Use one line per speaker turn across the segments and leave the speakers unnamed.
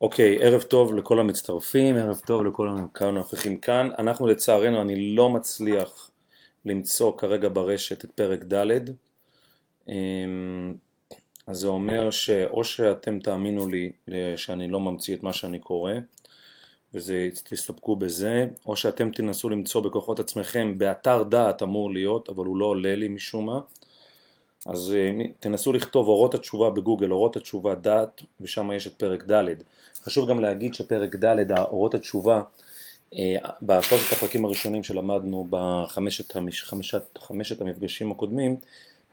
אוקיי, ערב טוב לכל המצטרפים, ערב טוב לכל הנוכחים כאן. אנחנו לצערנו, אני לא מצליח למצוא כרגע ברשת את פרק ד', אמ, אז זה אומר שאו שאתם תאמינו לי שאני לא ממציא את מה שאני קורא, וזה, תסתפקו בזה, או שאתם תנסו למצוא בכוחות עצמכם, באתר דעת אמור להיות, אבל הוא לא עולה לי משום מה, אז אה, תנסו לכתוב אורות התשובה בגוגל, אורות התשובה דעת, ושם יש את פרק ד'. חשוב גם להגיד שפרק ד', אורות התשובה, אה, בשלושת הפרקים הראשונים שלמדנו בחמשת חמשת, חמשת המפגשים הקודמים,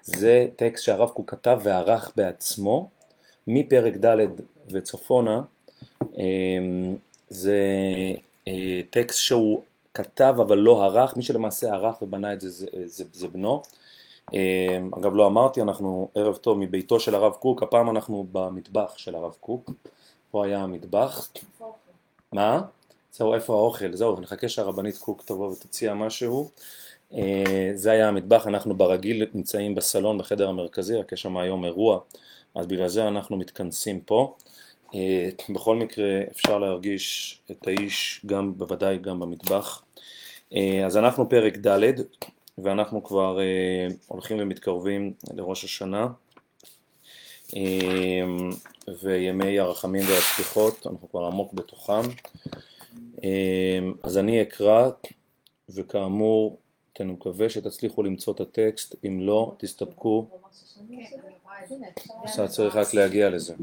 זה טקסט שהרב קוק כתב וערך בעצמו, מפרק ד' וצפונה, אה, זה טקסט שהוא כתב אבל לא ערך, מי שלמעשה ערך ובנה את זה זה, זה, זה בנו, אגב לא אמרתי, אנחנו ערב טוב מביתו של הרב קוק, הפעם אנחנו במטבח של הרב קוק, פה היה המטבח. מה? זהו, איפה האוכל? זהו, נחכה שהרבנית קוק תבוא ותציע משהו. אה, זה היה המטבח, אנחנו ברגיל נמצאים בסלון בחדר המרכזי, רק יש שם היום אירוע, אז בגלל זה אנחנו מתכנסים פה. אה, בכל מקרה אפשר להרגיש את האיש גם, בוודאי גם במטבח. אה, אז אנחנו פרק ד', ואנחנו כבר אה, הולכים ומתקרבים לראש השנה אה, וימי הרחמים והסליחות, אנחנו כבר עמוק בתוכם. אה, אז אני אקרא, וכאמור, אני מקווה שתצליחו למצוא את הטקסט, אם לא, תסתפקו. בסדר, צריך רק להגיע לזה.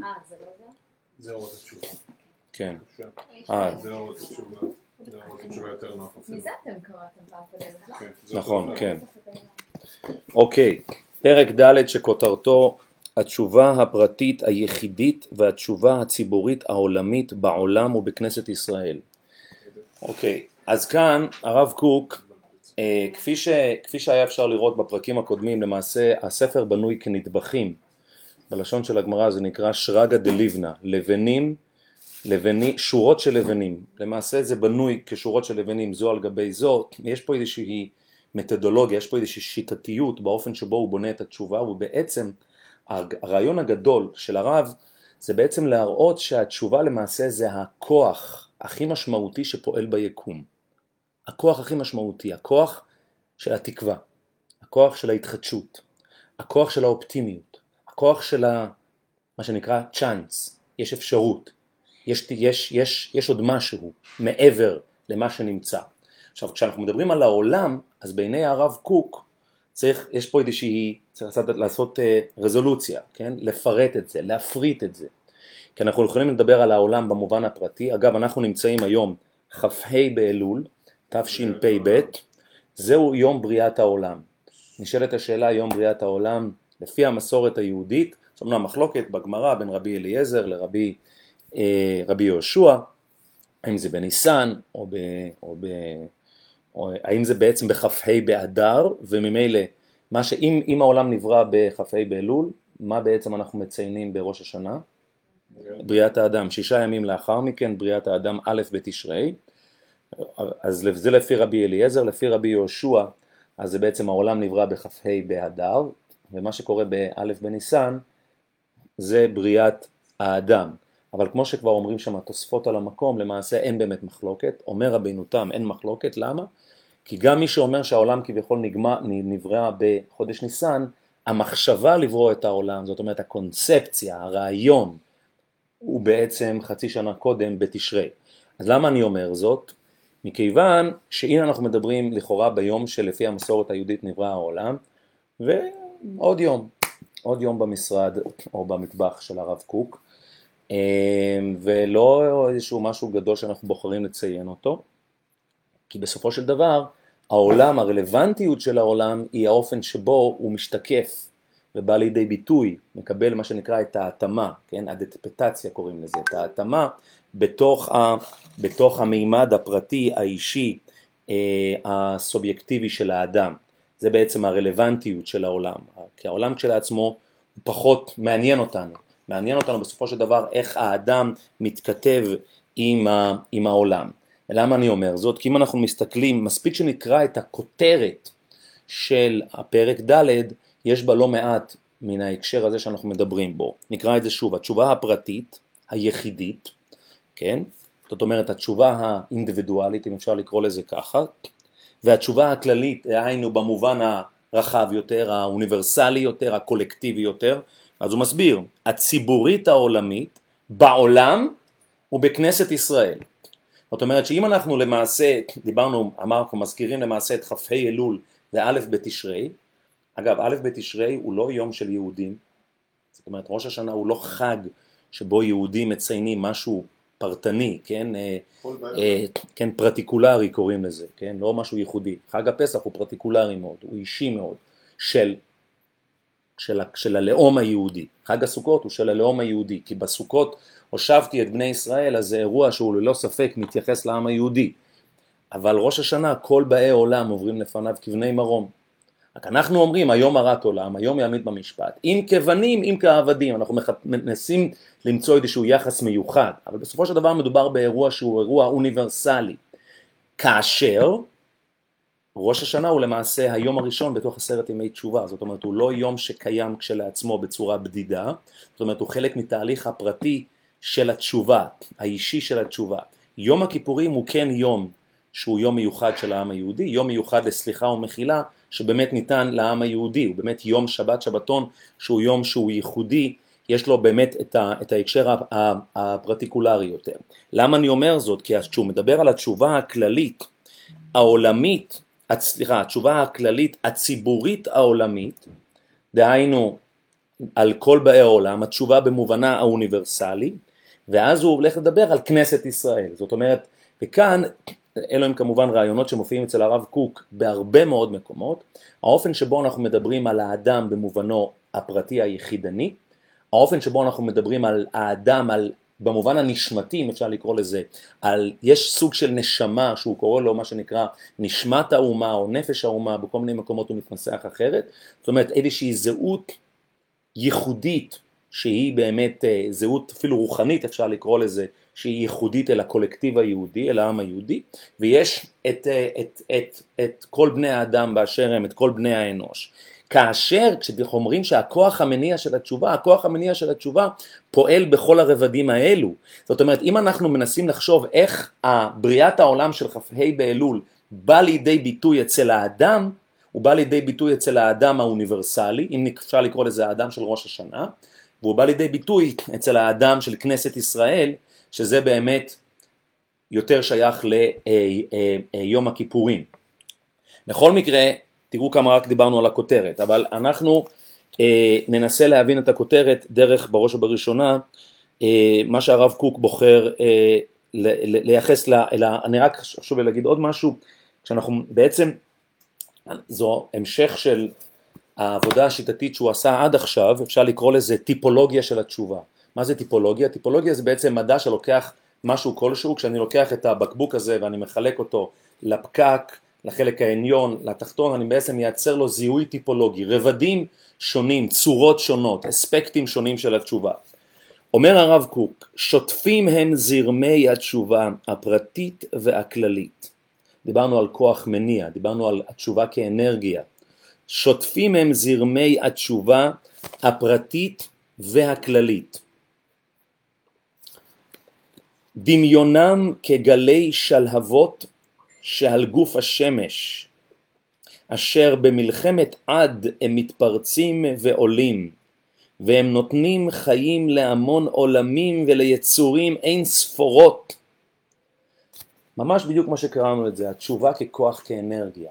זה אורות התשובה.
כן.
זה אורות התשובה.
נכון, כן. אוקיי, פרק ד' שכותרתו התשובה הפרטית היחידית והתשובה הציבורית העולמית בעולם ובכנסת ישראל. אוקיי, אז כאן הרב קוק, אה, כפי, ש, כפי שהיה אפשר לראות בפרקים הקודמים, למעשה הספר בנוי כנטבחים. בלשון של הגמרא זה נקרא שרגא דליבנה, לבנים לבני, שורות של לבנים, למעשה זה בנוי כשורות של לבנים זו על גבי זו, יש פה איזושהי מתודולוגיה, יש פה איזושהי שיטתיות באופן שבו הוא בונה את התשובה, ובעצם הרעיון הגדול של הרב זה בעצם להראות שהתשובה למעשה זה הכוח הכי משמעותי שפועל ביקום, הכוח הכי משמעותי, הכוח של התקווה, הכוח של ההתחדשות, הכוח של האופטימיות, הכוח של ה, מה שנקרא צ'אנס, יש אפשרות, יש, יש, יש, יש עוד משהו מעבר למה שנמצא. עכשיו כשאנחנו מדברים על העולם, אז בעיני הרב קוק צריך, יש פה איזושהי, צריך לעשות, לעשות uh, רזולוציה, כן? לפרט את זה, להפריט את זה. כי אנחנו יכולים לדבר על העולם במובן הפרטי, אגב אנחנו נמצאים היום כ"ה באלול, תשפ"ב, זהו יום בריאת העולם. נשאלת השאלה יום בריאת העולם לפי המסורת היהודית, זאת אומרת מחלוקת בגמרא בין רבי אליעזר לרבי רבי יהושע, האם זה בניסן או, ב, או, ב, או האם זה בעצם בכ"ה באדר וממילא מה שאם אם העולם נברא בכ"ה באלול מה בעצם אנחנו מציינים בראש השנה? בריאת האדם, שישה ימים לאחר מכן בריאת האדם א' בתשרי אז זה לפי רבי אליעזר, לפי רבי יהושע אז זה בעצם העולם נברא בכ"ה באדר ומה שקורה באלף בניסן זה בריאת האדם אבל כמו שכבר אומרים שם התוספות על המקום, למעשה אין באמת מחלוקת, אומר רבינו תם אין מחלוקת, למה? כי גם מי שאומר שהעולם כביכול נגמר, נברא בחודש ניסן, המחשבה לברוא את העולם, זאת אומרת הקונספציה, הרעיון, הוא בעצם חצי שנה קודם בתשרי. אז למה אני אומר זאת? מכיוון שהנה אנחנו מדברים לכאורה ביום שלפי המסורת היהודית נברא העולם, ועוד יום, עוד יום במשרד או במטבח של הרב קוק, ולא איזשהו משהו גדול שאנחנו בוחרים לציין אותו, כי בסופו של דבר העולם, הרלוונטיות של העולם היא האופן שבו הוא משתקף ובא לידי ביטוי, מקבל מה שנקרא את ההתאמה, כן, הדטפטציה קוראים לזה, את ההתאמה בתוך, ה, בתוך המימד הפרטי, האישי, אה, הסובייקטיבי של האדם. זה בעצם הרלוונטיות של העולם, כי העולם כשלעצמו הוא פחות מעניין אותנו, מעניין אותנו בסופו של דבר איך האדם מתכתב עם, ה, עם העולם. ולמה אני אומר זאת? כי אם אנחנו מסתכלים, מספיק שנקרא את הכותרת של הפרק ד', יש בה לא מעט מן ההקשר הזה שאנחנו מדברים בו. נקרא את זה שוב, התשובה הפרטית, היחידית, כן? זאת אומרת התשובה האינדיבידואלית, אם אפשר לקרוא לזה ככה, והתשובה הכללית, היינו במובן הרחב יותר, האוניברסלי יותר, הקולקטיבי יותר, אז הוא מסביר, הציבורית העולמית בעולם ובכנסת ישראל. זאת אומרת שאם אנחנו למעשה, דיברנו, אמרנו, מזכירים למעשה את כ"ה אלול וא' בתשרי, אגב א' בתשרי הוא לא יום של יהודים, זאת אומרת ראש השנה הוא לא חג שבו יהודים מציינים משהו פרטני, כן, אה, אה, כן, פרטיקולרי קוראים לזה, כן, לא משהו ייחודי. חג הפסח הוא פרטיקולרי מאוד, הוא אישי מאוד, של, של, של הלאום היהודי. חג הסוכות הוא של הלאום היהודי, כי בסוכות הושבתי את בני ישראל, אז זה אירוע שהוא ללא ספק מתייחס לעם היהודי. אבל ראש השנה כל באי עולם עוברים לפניו כבני מרום. רק אנחנו אומרים היום הרת עולם, היום יעמיד במשפט, אם כבנים אם כעבדים, אנחנו מנסים למצוא איזשהו יחס מיוחד, אבל בסופו של דבר מדובר באירוע שהוא אירוע אוניברסלי, כאשר ראש השנה הוא למעשה היום הראשון בתוך עשרת ימי תשובה, זאת אומרת הוא לא יום שקיים כשלעצמו בצורה בדידה, זאת אומרת הוא חלק מתהליך הפרטי של התשובה, האישי של התשובה. יום הכיפורים הוא כן יום שהוא יום מיוחד של העם היהודי, יום מיוחד לסליחה ומחילה שבאמת ניתן לעם היהודי, הוא באמת יום שבת שבתון שהוא יום שהוא ייחודי, יש לו באמת את, ה, את ההקשר הפרטיקולרי יותר. למה אני אומר זאת? כי כשהוא מדבר על התשובה הכללית העולמית, סליחה, התשובה הכללית הציבורית העולמית, דהיינו על כל באי העולם, התשובה במובנה האוניברסלי, ואז הוא הולך לדבר על כנסת ישראל, זאת אומרת, וכאן אלו הם כמובן רעיונות שמופיעים אצל הרב קוק בהרבה מאוד מקומות, האופן שבו אנחנו מדברים על האדם במובנו הפרטי היחידני, האופן שבו אנחנו מדברים על האדם, על, במובן הנשמתי, אם אפשר לקרוא לזה, על, יש סוג של נשמה שהוא קורא לו מה שנקרא נשמת האומה או נפש האומה, בכל מיני מקומות הוא מתנסח אחרת, זאת אומרת איזושהי זהות ייחודית שהיא באמת אה, זהות אפילו רוחנית אפשר לקרוא לזה, שהיא ייחודית אל הקולקטיב היהודי, אל העם היהודי, ויש את, אה, את, את, את כל בני האדם באשר הם, את כל בני האנוש. כאשר כשאנחנו אומרים שהכוח המניע של התשובה, הכוח המניע של התשובה פועל בכל הרבדים האלו. זאת אומרת, אם אנחנו מנסים לחשוב איך בריאת העולם של כ"ה באלול בא לידי ביטוי אצל האדם, הוא בא לידי ביטוי אצל האדם האוניברסלי, אם אפשר לקרוא לזה האדם של ראש השנה, והוא בא לידי ביטוי אצל האדם של כנסת ישראל, שזה באמת יותר שייך ליום הכיפורים. בכל מקרה, תראו כמה רק דיברנו על הכותרת, אבל אנחנו אה, ננסה להבין את הכותרת דרך בראש ובראשונה אה, מה שהרב קוק בוחר אה, לייחס אני רק חשוב להגיד עוד משהו, כשאנחנו בעצם, זו המשך של העבודה השיטתית שהוא עשה עד עכשיו, אפשר לקרוא לזה טיפולוגיה של התשובה. מה זה טיפולוגיה? טיפולוגיה זה בעצם מדע שלוקח משהו כלשהו, כשאני לוקח את הבקבוק הזה ואני מחלק אותו לפקק, לחלק העליון, לתחתון, אני בעצם מייצר לו זיהוי טיפולוגי, רבדים שונים, צורות שונות, אספקטים שונים של התשובה. אומר הרב קוק, שוטפים הם זרמי התשובה הפרטית והכללית. דיברנו על כוח מניע, דיברנו על התשובה כאנרגיה. שוטפים הם זרמי התשובה הפרטית והכללית. דמיונם כגלי שלהבות שעל גוף השמש, אשר במלחמת עד הם מתפרצים ועולים, והם נותנים חיים להמון עולמים וליצורים אין ספורות. ממש בדיוק מה שקראנו את זה, התשובה ככוח כאנרגיה.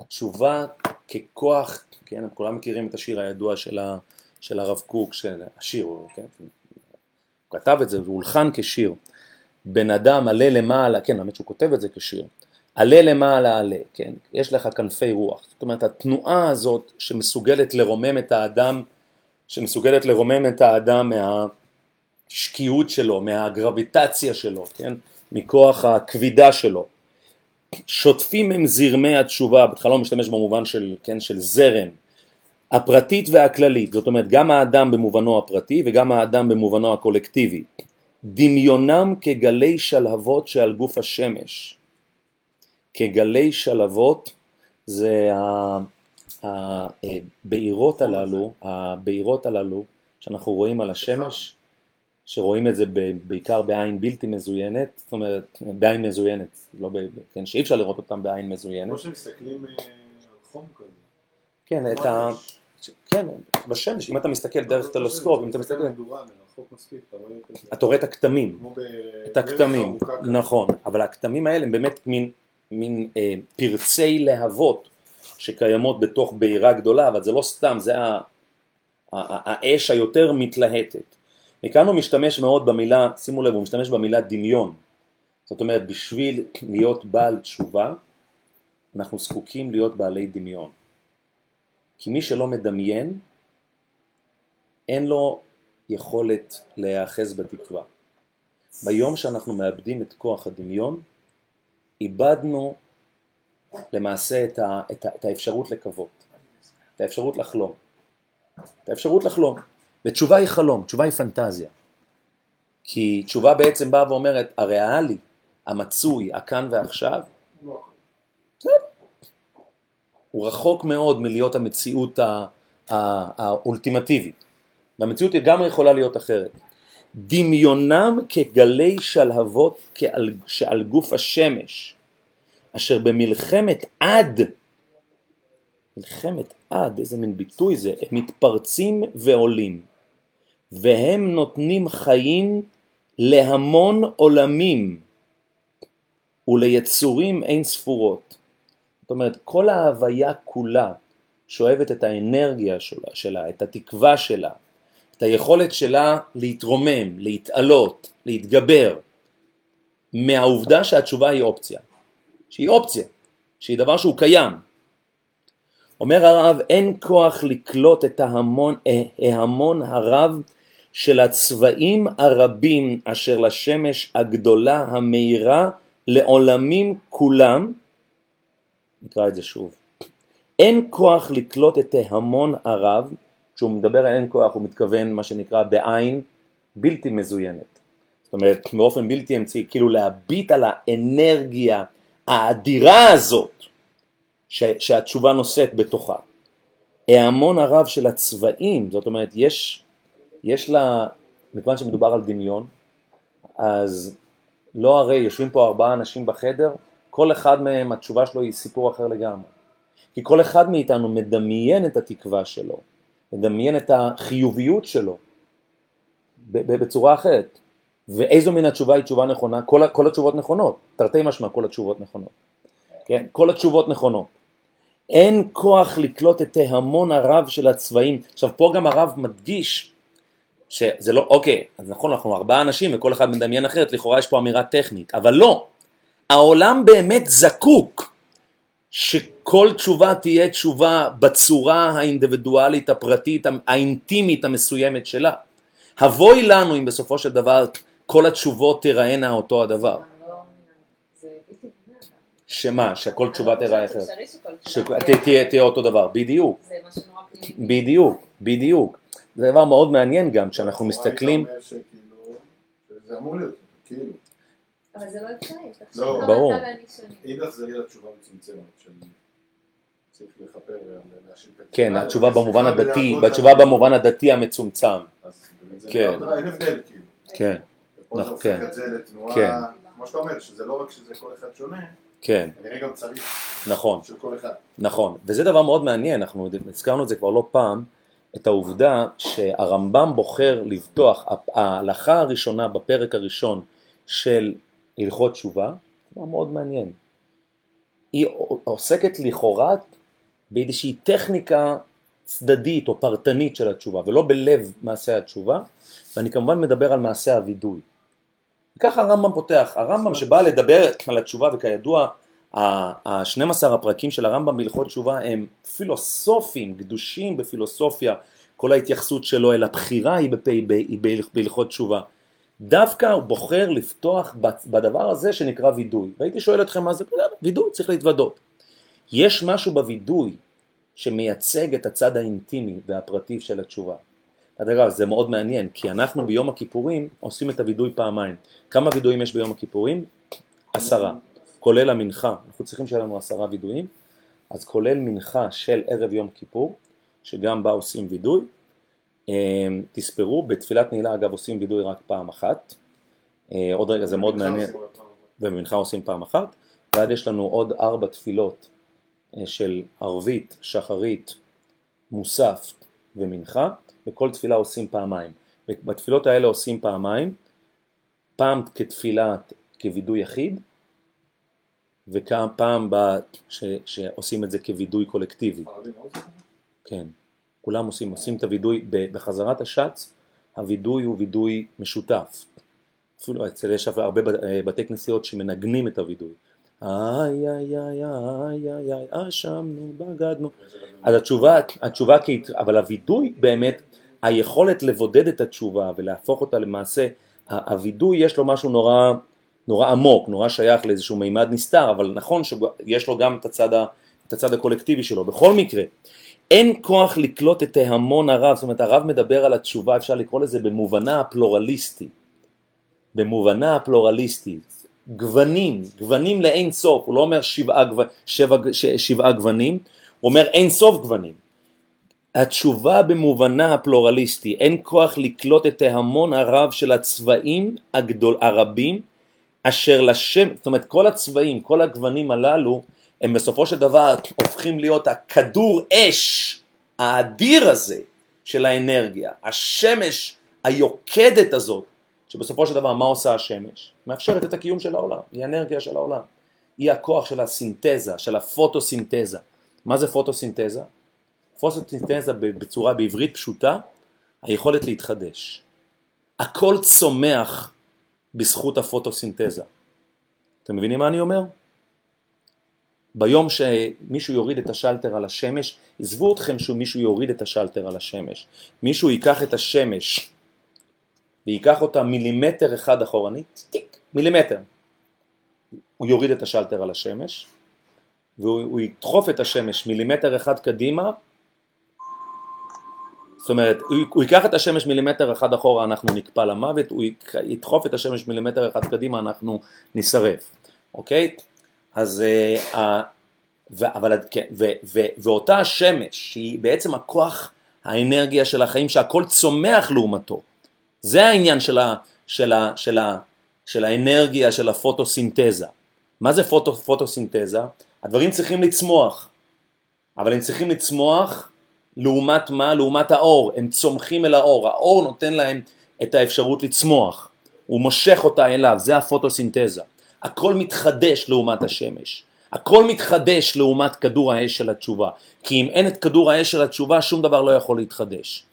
התשובה ככוח, כן, כולם מכירים את השיר הידוע של, ה, של הרב קוק, של השיר, כן, הוא כתב את זה, הוא הולחן כשיר. בן אדם עלה למעלה, כן, האמת שהוא כותב את זה כשיר, עלה למעלה עלה, כן, יש לך כנפי רוח, זאת אומרת התנועה הזאת שמסוגלת לרומם את האדם, שמסוגלת לרומם את האדם מהשקיעות שלו, מהגרביטציה שלו, כן, מכוח הכבידה שלו, שוטפים הם זרמי התשובה, בהתחלה הוא משתמש במובן של, כן, של זרם, הפרטית והכללית, זאת אומרת גם האדם במובנו הפרטי וגם האדם במובנו הקולקטיבי, דמיונם כגלי שלהבות שעל גוף השמש, כגלי שלהבות זה הבעירות הללו, הבעירות הללו שאנחנו רואים על השמש, שרואים את זה בעיקר בעין בלתי מזוינת, זאת אומרת, בעין מזוינת, לא ב... כן, שאי אפשר לראות אותם בעין מזוינת.
כמו שמסתכלים אה, על חום כזה.
כן, את ה... כן, בשמש, אם אתה מסתכל דרך אם אתה מסתכל,
מדורה, מרחוק מספיק, אתה רואה את זה.
אתה רואה את הכתמים. את הכתמים. נכון, אבל הכתמים האלה הם באמת מין, מין אה, פרצי להבות שקיימות בתוך בעירה גדולה, אבל זה לא סתם, זה ה, ה, ה, האש היותר מתלהטת. מכאן הוא משתמש מאוד במילה, שימו לב, הוא משתמש במילה דמיון. זאת אומרת, בשביל להיות בעל תשובה, אנחנו זקוקים להיות בעלי דמיון. כי מי שלא מדמיין, אין לו יכולת להיאחז בתקווה. ביום שאנחנו מאבדים את כוח הדמיון, איבדנו למעשה את, ה, את, ה, את האפשרות לקוות, את האפשרות לחלום, את האפשרות לחלום. ותשובה היא חלום, תשובה היא פנטזיה. כי תשובה בעצם באה ואומרת, הריאלי, המצוי, הכאן ועכשיו, הוא רחוק מאוד מלהיות המציאות האולטימטיבית. והמציאות היא גם יכולה להיות אחרת. דמיונם כגלי שלהבות כעל, שעל גוף השמש, אשר במלחמת עד, מלחמת עד, איזה מין ביטוי זה, הם מתפרצים ועולים, והם נותנים חיים להמון עולמים וליצורים אין ספורות. זאת אומרת, כל ההוויה כולה שואבת את האנרגיה שלה, שלה, את התקווה שלה, את היכולת שלה להתרומם, להתעלות, להתגבר, מהעובדה שהתשובה היא אופציה, שהיא אופציה, שהיא דבר שהוא קיים. אומר הרב, אין כוח לקלוט את ההמון, אה, ההמון הרב של הצבעים הרבים אשר לשמש הגדולה המאירה לעולמים כולם, נקרא את זה שוב, אין כוח לקלוט את ההמון הרב, כשהוא מדבר על אין כוח הוא מתכוון מה שנקרא בעין בלתי מזוינת, זאת אומרת באופן בלתי אמצעי, כאילו להביט על האנרגיה האדירה הזאת ש, שהתשובה נושאת בתוכה. ההמון הרב של הצבעים, זאת אומרת יש, יש לה, מכיוון שמדובר על דמיון, אז לא הרי יושבים פה ארבעה אנשים בחדר, כל אחד מהם התשובה שלו היא סיפור אחר לגמרי. כי כל אחד מאיתנו מדמיין את התקווה שלו, מדמיין את החיוביות שלו בצורה אחרת. ואיזו מן התשובה היא תשובה נכונה? כל, כל התשובות נכונות, תרתי משמע כל התשובות נכונות. כן? כל התשובות נכונות. אין כוח לקלוט את ההמון הרב של הצבעים. עכשיו פה גם הרב מדגיש שזה לא, אוקיי, אז נכון, אנחנו ארבעה אנשים וכל אחד מדמיין אחרת, לכאורה יש פה אמירה טכנית, אבל לא, העולם באמת זקוק שכל תשובה תהיה תשובה בצורה האינדיבידואלית, הפרטית, האינטימית המסוימת שלה. אבוי לנו אם בסופו של דבר כל התשובות תיראינה אותו הדבר. שמה, שכל תשובה תיראה אחרת. שתהיה תהיה אותו דבר, בדיוק. בדיוק, בדיוק. זה דבר מאוד מעניין גם, כשאנחנו מסתכלים,
זה אמור להיות, כאילו.
אבל זה לא אפשרי. תחשוב
לא.
כמה
ברור.
אתה ואני שונים.
אם נחזרי לתשובה מצומצמת של צריך לכפר ולהשאיר את
כן,
התשובה,
במובן הדתי, בתשובה במובן הדתי המצומצם, כן.
אין הבדל כאילו.
כן,
ופה זה
נכון,
הופך
כן.
את זה לתנועה,
כן.
כמו שאתה אומר, שזה לא רק שזה כל אחד שונה,
כן,
כנראה גם צריך
נכון.
של כל אחד.
נכון, וזה דבר מאוד מעניין, אנחנו הזכרנו את זה כבר לא פעם, את העובדה שהרמב"ם בוחר לבטוח, ההלכה הראשונה בפרק הראשון של הלכות תשובה, דבר מאוד מעניין. היא עוסקת לכאורה באיזושהי טכניקה צדדית או פרטנית של התשובה, ולא בלב מעשה התשובה, ואני כמובן מדבר על מעשה הווידוי. ככה הרמב"ם פותח, הרמב"ם שבא לדבר על התשובה, וכידוע ה-12 הפרקים של הרמב"ם בהלכות תשובה הם פילוסופיים, גדושים בפילוסופיה, כל ההתייחסות שלו אל הבחירה היא, בהלכות תשובה. דווקא הוא בוחר לפתוח בדבר הזה שנקרא וידוי. והייתי שואל אתכם מה זה, וידוי, צריך להתוודות. יש משהו בווידוי שמייצג את הצד האינטימי והפרטי של התשובה. אגב, זה מאוד מעניין, כי אנחנו ביום הכיפורים עושים את הווידוי פעמיים. כמה וידויים יש ביום הכיפורים? עשרה. כולל המנחה, אנחנו צריכים שיהיה לנו עשרה וידויים, אז כולל מנחה של ערב יום כיפור, שגם בה עושים וידוי, תספרו, בתפילת נעילה אגב עושים וידוי רק פעם אחת, אה, עוד רגע זה מאוד מעניין,
עושים עוד פעם.
במנחה עושים פעם אחת, ואז יש לנו עוד ארבע תפילות אה, של ערבית, שחרית, מוסף ומנחה, וכל תפילה עושים פעמיים. בתפילות האלה עושים פעמיים, פעם כתפילה כווידוי יחיד, ופעם ב- ש- שעושים את זה כווידוי קולקטיבי. כן, כולם עושים, עושים את הווידוי, בחזרת השץ הווידוי הוא וידוי משותף. אפילו אצל יש הרבה אה, בתי כנסיות שמנגנים את הווידוי. איי איי איי איי איי איי אשמנו בגדנו. אז התשובה, התשובה כי, אבל הווידוי באמת, היכולת לבודד את התשובה ולהפוך אותה למעשה, הווידוי יש לו משהו נורא, נורא עמוק, נורא שייך לאיזשהו מימד נסתר, אבל נכון שיש לו גם את הצד, את הצד הקולקטיבי שלו. בכל מקרה, אין כוח לקלוט את ההמון הרב, זאת אומרת הרב מדבר על התשובה, אפשר לקרוא לזה במובנה הפלורליסטי, במובנה הפלורליסטי, גוונים, גוונים לאין סוף, הוא לא אומר שבעה. שבע... ש... שבעה גוונים, הוא אומר אין סוף גוונים. התשובה במובנה הפלורליסטי, אין כוח לקלוט את ההמון הרב של הצבעים הגדול, הרבים, אשר לשם, זאת אומרת כל הצבעים, כל הגוונים הללו, הם בסופו של דבר הופכים להיות הכדור אש האדיר הזה של האנרגיה, השמש היוקדת הזאת, שבסופו של דבר מה עושה השמש? מאפשרת את הקיום של העולם, היא האנרגיה של העולם, היא הכוח של הסינתזה, של הפוטוסינתזה. מה זה פוטוסינתזה? פוטוסינתזה בצורה בעברית פשוטה, היכולת להתחדש. הכל צומח בזכות הפוטוסינתזה. אתם מבינים מה אני אומר? ביום שמישהו יוריד את השלטר על השמש, עזבו אתכם שמישהו יוריד את השלטר על השמש, מישהו ייקח את השמש וייקח אותה מילימטר אחד אחורנית, טיק, מילימטר, הוא יוריד את השלטר על השמש והוא ידחוף את השמש מילימטר אחד קדימה, זאת אומרת, הוא, ייקח את השמש מילימטר אחד אחורה, אנחנו נקפא למוות, הוא ידחוף את השמש מילימטר אחד קדימה, אנחנו נשרף, אוקיי? אז, uh, ו, אבל, כן, ו, ו, ואותה השמש, שהיא בעצם הכוח, האנרגיה של החיים, שהכל צומח לעומתו, זה העניין של, ה, של, ה, של, ה, של האנרגיה של הפוטוסינתזה. מה זה פוטו, פוטוסינתזה? הדברים צריכים לצמוח, אבל הם צריכים לצמוח לעומת מה? לעומת האור, הם צומחים אל האור, האור נותן להם את האפשרות לצמוח, הוא מושך אותה אליו, זה הפוטוסינתזה. הכל מתחדש לעומת השמש, הכל מתחדש לעומת כדור האש של התשובה, כי אם אין את כדור האש של התשובה שום דבר לא יכול להתחדש.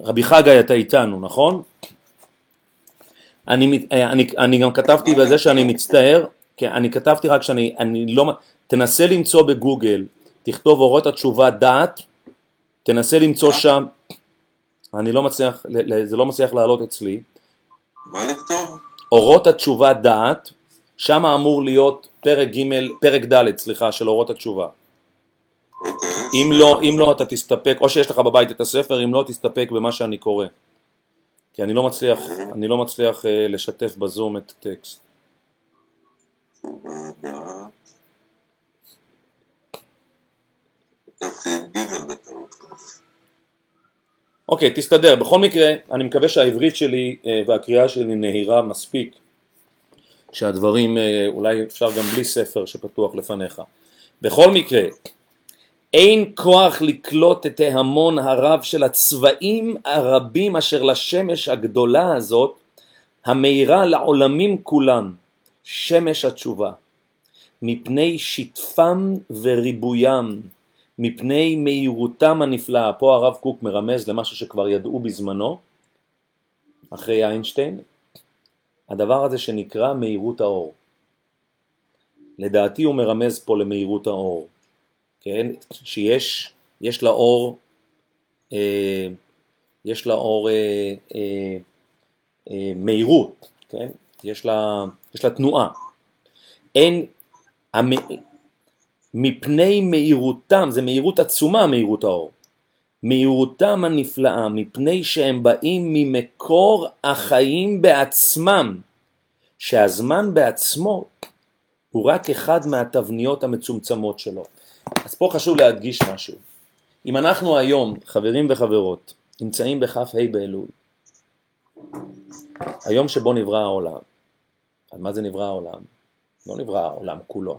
רבי חגי אתה איתנו, נכון? אני, אני, אני גם כתבתי בזה שאני מצטער, כן, אני כתבתי רק שאני אני לא, תנסה למצוא בגוגל, תכתוב אורות התשובה דעת, תנסה למצוא שם, אני לא מצליח, זה לא מצליח לעלות אצלי,
מה לכתוב?
אורות התשובה דעת, שם אמור להיות פרק ג', פרק ד', סליחה, של אורות התשובה.
אוקיי.
אם לא, אם לא אתה תסתפק, או שיש לך בבית את הספר, אם לא תסתפק במה שאני קורא. כי אני לא מצליח, אני לא מצליח uh, לשתף בזום את הטקסט.
גימל בטעות.
אוקיי, תסתדר. בכל מקרה, אני מקווה שהעברית שלי uh, והקריאה שלי נהירה מספיק, שהדברים, uh, אולי אפשר גם בלי ספר שפתוח לפניך. בכל מקרה, אין כוח לקלוט את ההמון הרב של הצבעים הרבים אשר לשמש הגדולה הזאת, המאירה לעולמים כולם, שמש התשובה, מפני שטפם וריבוים, מפני מהירותם הנפלאה. פה הרב קוק מרמז למשהו שכבר ידעו בזמנו, אחרי איינשטיין, הדבר הזה שנקרא מהירות האור. לדעתי הוא מרמז פה למהירות האור. כן, שיש, יש לה אור, אה, יש לה אור אה, אה, אה, מהירות, כן, יש לה, יש לה תנועה. אין, המ, מפני מהירותם, זה מהירות עצומה מהירות האור, מהירותם הנפלאה, מפני שהם באים ממקור החיים בעצמם, שהזמן בעצמו הוא רק אחד מהתבניות המצומצמות שלו. אז פה חשוב להדגיש משהו. אם אנחנו היום, חברים וחברות, נמצאים בכ"ה באלול. היום שבו נברא העולם. על מה זה נברא העולם? לא נברא העולם כולו,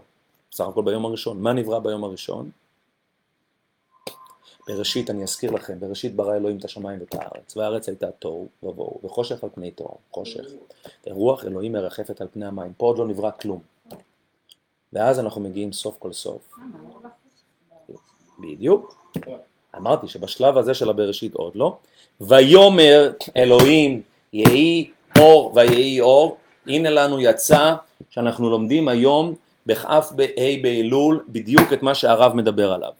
בסך הכל ביום הראשון. מה נברא ביום הראשון? בראשית, אני אזכיר לכם, בראשית ברא אלוהים את השמיים ואת הארץ, והארץ הייתה תוהו ובוהו, וחושך על פני תוהו, חושך. רוח אלוהים מרחפת על פני המים, פה עוד לא נברא כלום. ואז אנחנו מגיעים סוף כל סוף. בדיוק. אמרתי שבשלב הזה של הבראשית עוד לא. ויאמר אלוהים יהי אור ויהי אור. הנה לנו יצא שאנחנו לומדים היום בכ"ף בה' באלול בדיוק את מה שהרב מדבר עליו.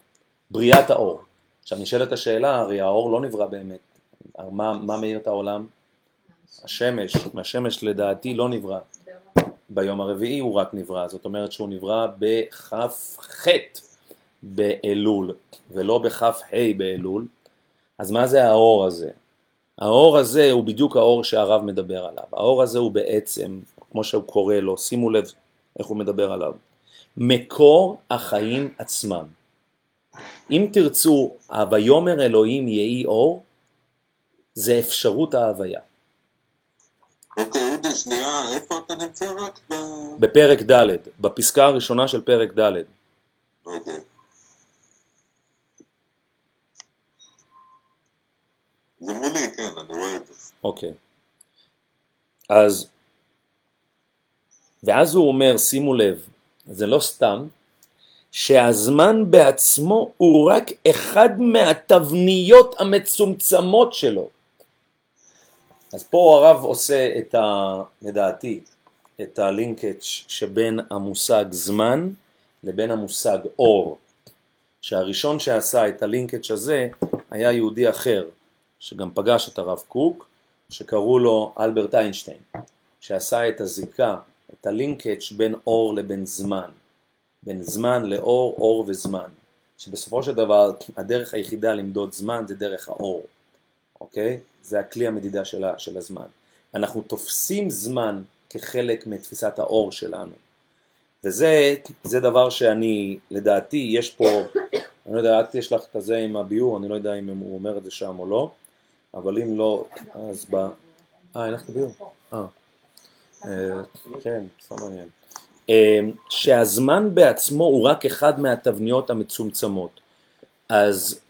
בריאת האור. עכשיו נשאלת השאלה, הרי האור לא נברא באמת. מה, מה מאיר את העולם? השמש. מהשמש לדעתי לא נברא. ביום הרביעי הוא רק נברא, זאת אומרת שהוא נברא בכ"ח באלול ולא בכ"ה באלול, אז מה זה האור הזה? האור הזה הוא בדיוק האור שהרב מדבר עליו, האור הזה הוא בעצם, כמו שהוא קורא לו, שימו לב איך הוא מדבר עליו, מקור החיים עצמם. אם תרצו, ויאמר אלוהים יהי אור, זה אפשרות ההוויה.
אוקיי.
בפרק ד', בפסקה הראשונה של פרק ד'.
אוקיי. זה מולי, כן, אני רואה את זה.
אוקיי. אז, ואז הוא אומר, שימו לב, זה לא סתם, שהזמן בעצמו הוא רק אחד מהתבניות המצומצמות שלו. אז פה הרב עושה את ה... לדעתי, את הלינקג' שבין המושג זמן לבין המושג אור. שהראשון שעשה את הלינקג' הזה היה יהודי אחר, שגם פגש את הרב קוק, שקראו לו אלברט איינשטיין, שעשה את הזיקה, את הלינקג' בין אור לבין זמן, בין זמן לאור, אור וזמן, שבסופו של דבר הדרך היחידה למדוד זמן זה דרך האור, אוקיי? זה הכלי המדידה של, ה- של הזמן. אנחנו תופסים זמן כחלק מתפיסת האור שלנו, וזה זה דבר שאני, לדעתי, יש פה, אני לא יודע, את יש לך את זה עם הביור, אני לא יודע אם הוא אומר את זה שם או לא, אבל אם לא, אז ב... אה, אין לך את הביור? אה. אה, כן, סתם מעניין. אה, שהזמן בעצמו הוא רק אחד מהתבניות המצומצמות. אז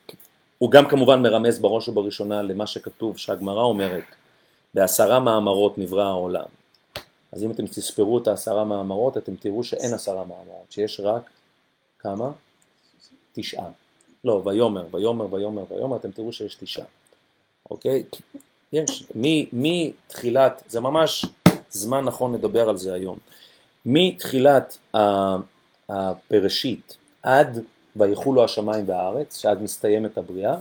הוא גם כמובן מרמז בראש ובראשונה למה שכתוב, שהגמרא אומרת, בעשרה מאמרות נברא העולם. אז אם אתם תספרו את העשרה מאמרות, אתם תראו שאין עשרה מאמרות, שיש רק כמה? תשעה. לא, ויאמר, ויאמר, ויאמר, ויאמר, אתם תראו שיש תשעה. אוקיי? יש. מתחילת, זה ממש זמן נכון לדבר על זה היום. מתחילת הפרשית עד ויחולו השמיים והארץ, שעד מסתיימת הבריאה,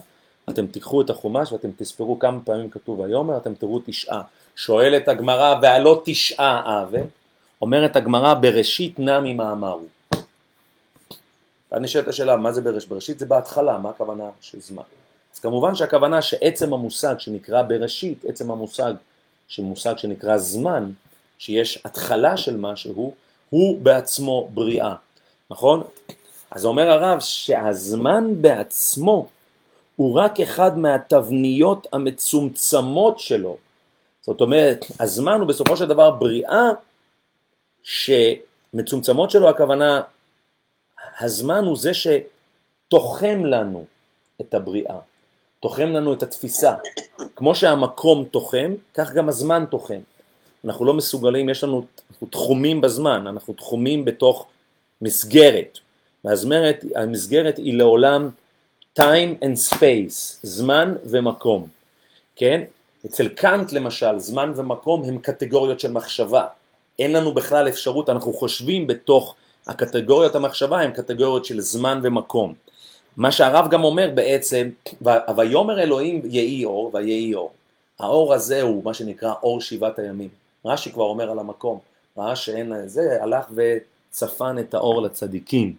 אתם תיקחו את החומש ואתם תספרו כמה פעמים כתוב ויאמר, אתם תראו תשעה. שואלת הגמרא, והלא תשעה אבה, אומרת הגמרא, בראשית נמי מאמרו. ואז נשאלת השאלה, מה זה בראשית? בראשית זה בהתחלה, מה הכוונה של זמן? אז כמובן שהכוונה שעצם המושג שנקרא בראשית, עצם המושג שמושג שנקרא זמן, שיש התחלה של משהו, הוא בעצמו בריאה, נכון? אז אומר הרב שהזמן בעצמו הוא רק אחד מהתבניות המצומצמות שלו. זאת אומרת, הזמן הוא בסופו של דבר בריאה שמצומצמות שלו הכוונה, הזמן הוא זה שתוחם לנו את הבריאה, תוחם לנו את התפיסה. כמו שהמקום תוחם, כך גם הזמן תוחם. אנחנו לא מסוגלים, יש לנו אנחנו תחומים בזמן, אנחנו תחומים בתוך מסגרת. והזמרת, המסגרת היא לעולם time and space, זמן ומקום, כן? אצל קאנט למשל, זמן ומקום הם קטגוריות של מחשבה. אין לנו בכלל אפשרות, אנחנו חושבים בתוך הקטגוריות המחשבה הם קטגוריות של זמן ומקום. מה שהרב גם אומר בעצם, ויאמר אלוהים יהי אור ויהי אור. האור הזה הוא מה שנקרא אור שבעת הימים. רש"י כבר אומר על המקום, ראה שאין זה, הלך וצפן את האור לצדיקים.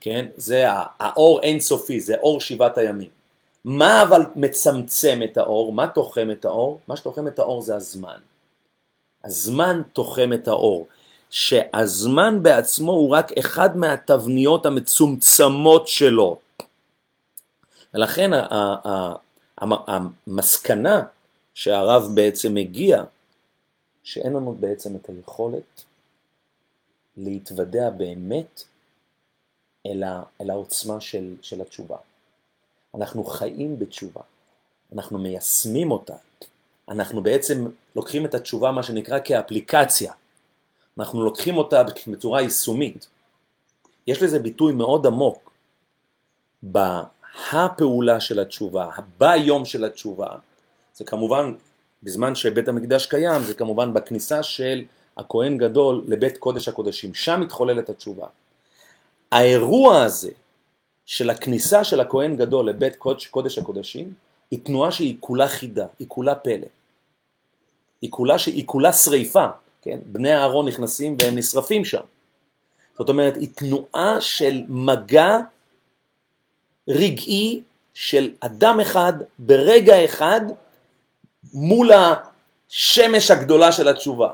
כן? זה האור אינסופי, זה אור שבעת הימים. מה אבל מצמצם את האור? מה תוחם את האור? מה שתוחם את האור זה הזמן. הזמן תוחם את האור. שהזמן בעצמו הוא רק אחד מהתבניות המצומצמות שלו. ולכן המ- המסקנה שהרב בעצם הגיע, שאין לנו בעצם את היכולת להתוודע באמת אל, ה, אל העוצמה של, של התשובה. אנחנו חיים בתשובה, אנחנו מיישמים אותה, אנחנו בעצם לוקחים את התשובה מה שנקרא כאפליקציה, אנחנו לוקחים אותה בצורה יישומית. יש לזה ביטוי מאוד עמוק בהפעולה של התשובה, ביום של התשובה, זה כמובן בזמן שבית המקדש קיים, זה כמובן בכניסה של הכהן גדול לבית קודש הקודשים, שם מתחוללת התשובה. האירוע הזה של הכניסה של הכהן גדול לבית קודש, קודש הקודשים היא תנועה שהיא כולה חידה, היא כולה פלא. היא כולה, היא כולה שריפה, כן? בני אהרון נכנסים והם נשרפים שם. זאת אומרת, היא תנועה של מגע רגעי של אדם אחד ברגע אחד מול השמש הגדולה של התשובה.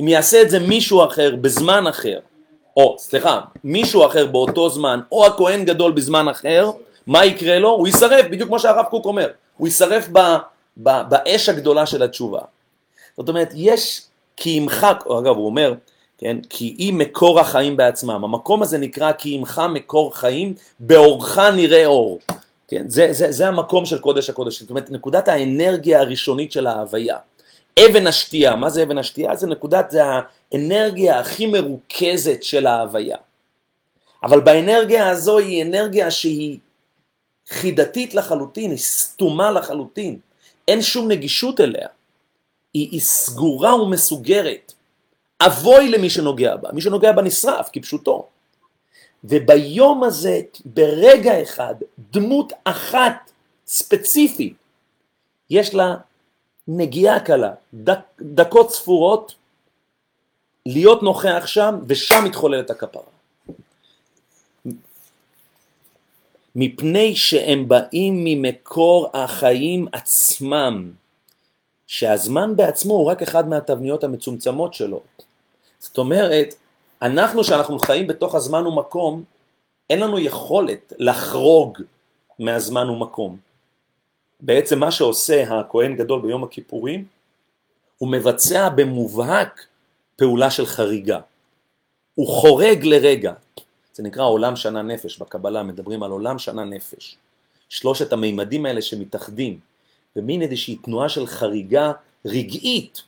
אם יעשה את זה מישהו אחר בזמן אחר, או סליחה, מישהו אחר באותו זמן, או הכהן גדול בזמן אחר, מה יקרה לו? הוא יישרף, בדיוק כמו שהרב קוק אומר, הוא יישרף ב, ב, באש הגדולה של התשובה. זאת אומרת, יש כי ימחק, אגב הוא אומר, כן, כי היא מקור החיים בעצמם, המקום הזה נקרא כי ימך מקור חיים, באורך נראה אור. כן, זה, זה, זה המקום של קודש הקודש, זאת אומרת נקודת האנרגיה הראשונית של ההוויה. אבן השתייה, מה זה אבן השתייה? זה נקודת, זה האנרגיה הכי מרוכזת של ההוויה. אבל באנרגיה הזו היא אנרגיה שהיא חידתית לחלוטין, היא סתומה לחלוטין, אין שום נגישות אליה, היא, היא סגורה ומסוגרת. אבוי למי שנוגע בה, מי שנוגע בה נשרף כפשוטו. וביום הזה, ברגע אחד, דמות אחת ספציפית, יש לה נגיעה קלה, דק, דקות ספורות, להיות נוכח שם, ושם מתחוללת הכפרה. מפני שהם באים ממקור החיים עצמם, שהזמן בעצמו הוא רק אחד מהתבניות המצומצמות שלו. זאת אומרת, אנחנו שאנחנו חיים בתוך הזמן ומקום, אין לנו יכולת לחרוג מהזמן ומקום. בעצם מה שעושה הכהן גדול ביום הכיפורים, הוא מבצע במובהק פעולה של חריגה. הוא חורג לרגע. זה נקרא עולם שנה נפש, בקבלה מדברים על עולם שנה נפש. שלושת המימדים האלה שמתאחדים, ומין איזושהי תנועה של חריגה רגעית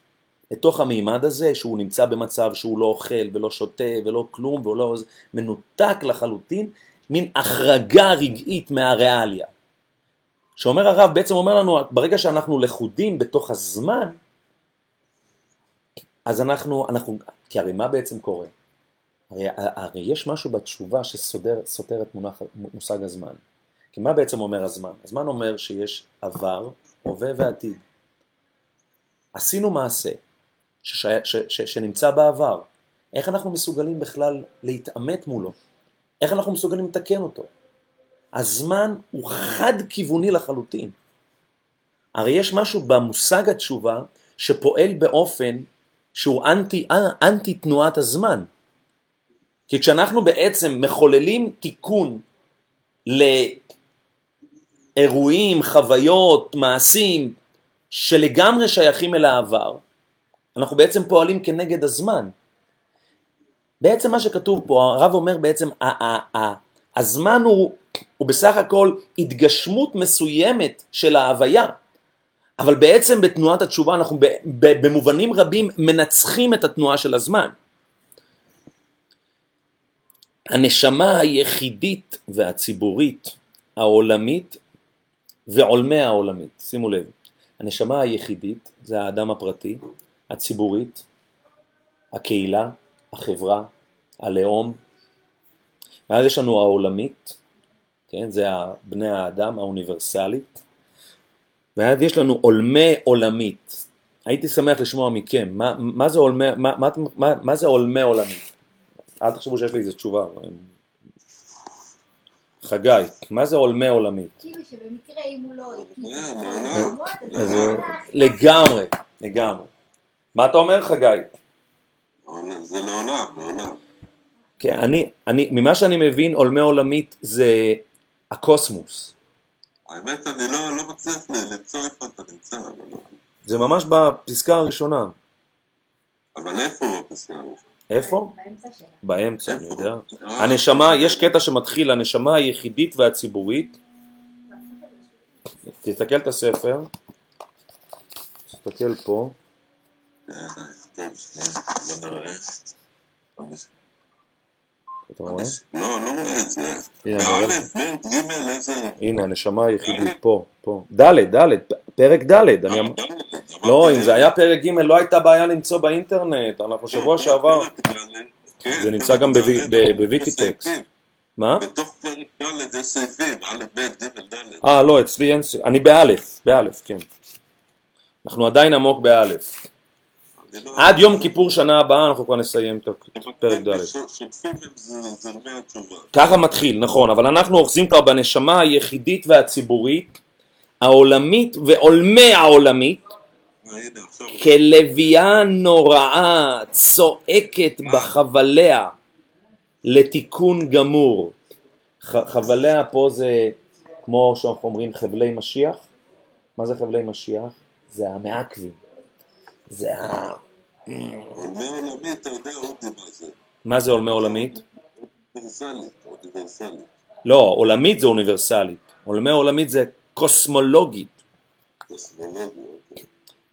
לתוך המימד הזה, שהוא נמצא במצב שהוא לא אוכל ולא שותה ולא כלום, והוא לא מנותק לחלוטין, מין החרגה רגעית מהריאליה. שאומר הרב, בעצם אומר לנו, ברגע שאנחנו לכודים בתוך הזמן, אז אנחנו, אנחנו, כי הרי מה בעצם קורה? הרי, הרי יש משהו בתשובה שסותר את מושג הזמן. כי מה בעצם אומר הזמן? הזמן אומר שיש עבר, הווה ועתיד. עשינו מעשה ששי, ש, ש, שנמצא בעבר, איך אנחנו מסוגלים בכלל להתעמת מולו? איך אנחנו מסוגלים לתקן אותו? הזמן הוא חד-כיווני לחלוטין. הרי יש משהו במושג התשובה שפועל באופן שהוא אנטי, אנטי תנועת הזמן. כי כשאנחנו בעצם מחוללים תיקון לאירועים, חוויות, מעשים שלגמרי שייכים אל העבר, אנחנו בעצם פועלים כנגד הזמן. בעצם מה שכתוב פה, הרב אומר בעצם, הזמן הוא, הוא בסך הכל התגשמות מסוימת של ההוויה, אבל בעצם בתנועת התשובה אנחנו במובנים רבים מנצחים את התנועה של הזמן. הנשמה היחידית והציבורית העולמית ועולמי העולמית, שימו לב, הנשמה היחידית זה האדם הפרטי, הציבורית, הקהילה, החברה, הלאום, ואז יש לנו העולמית, כן, זה בני האדם האוניברסלית, ואז יש לנו עולמי עולמית. הייתי שמח לשמוע מכם, מה, מה, זה, עולמי, מה, מה, מה, מה זה עולמי עולמית? אל תחשבו שיש לי איזה תשובה. חגי, מה זה עולמי עולמית?
כאילו שבמקרה אם הוא לא...
אז לגמרי, לגמרי. מה אתה אומר חגי?
זה לעולם, לעולם.
כן, אני, אני, ממה שאני מבין, עולמי עולמית זה הקוסמוס.
האמת, אני לא לא מצליח למצוא איפה אתה נמצא, אבל לא-
זה ממש בפסקה הראשונה.
אבל איפה הוא בפסקה הזאת?
איפה?
באמצע שלה.
באמצע, אני יודע.
אה,
הנשמה, יש קטע שמתחיל, הנשמה היחידית והציבורית, תסתכל את הספר, תסתכל פה,
אה, טוב, שנייה, בוא נראה.
אתה רואה?
לא, לא רואה את זה.
הנה, אני רואה. הנה, הנשמה היחידית פה, פה. ד', ד', פרק ד', אני אמ- לא, אם זה היה פרק ג' לא הייתה בעיה למצוא באינטרנט, אנחנו שבוע שעבר, זה נמצא גם בוויקיטקס. מה?
בתוך פרק ד' יש סעיפים, א', ב', ג', ד'.
אה, לא, אצלי אין, ס- אני באלף, באלף, כן. אנחנו עדיין עמוק באלף.
לא-
עד יום כיפור שנה הבאה אנחנו כבר נסיים את פרק ד'. ככה מתחיל, נכון, אבל אנחנו אוחזים כבר בנשמה היחידית והציבורית, העולמית ועולמי העולמית. כלוויה נוראה צועקת בחבליה לתיקון גמור. חבליה פה זה כמו שאנחנו אומרים חבלי משיח. מה זה חבלי משיח? זה המעכבים. זה ה...
עולמי עולמי, אתה יודע אודי מה זה.
מה זה עולמי עולמית?
אוניברסלית, אוניברסלית.
לא, עולמית זה אוניברסלית. עולמי עולמית זה קוסמולוגית.
קוסמולוגיה.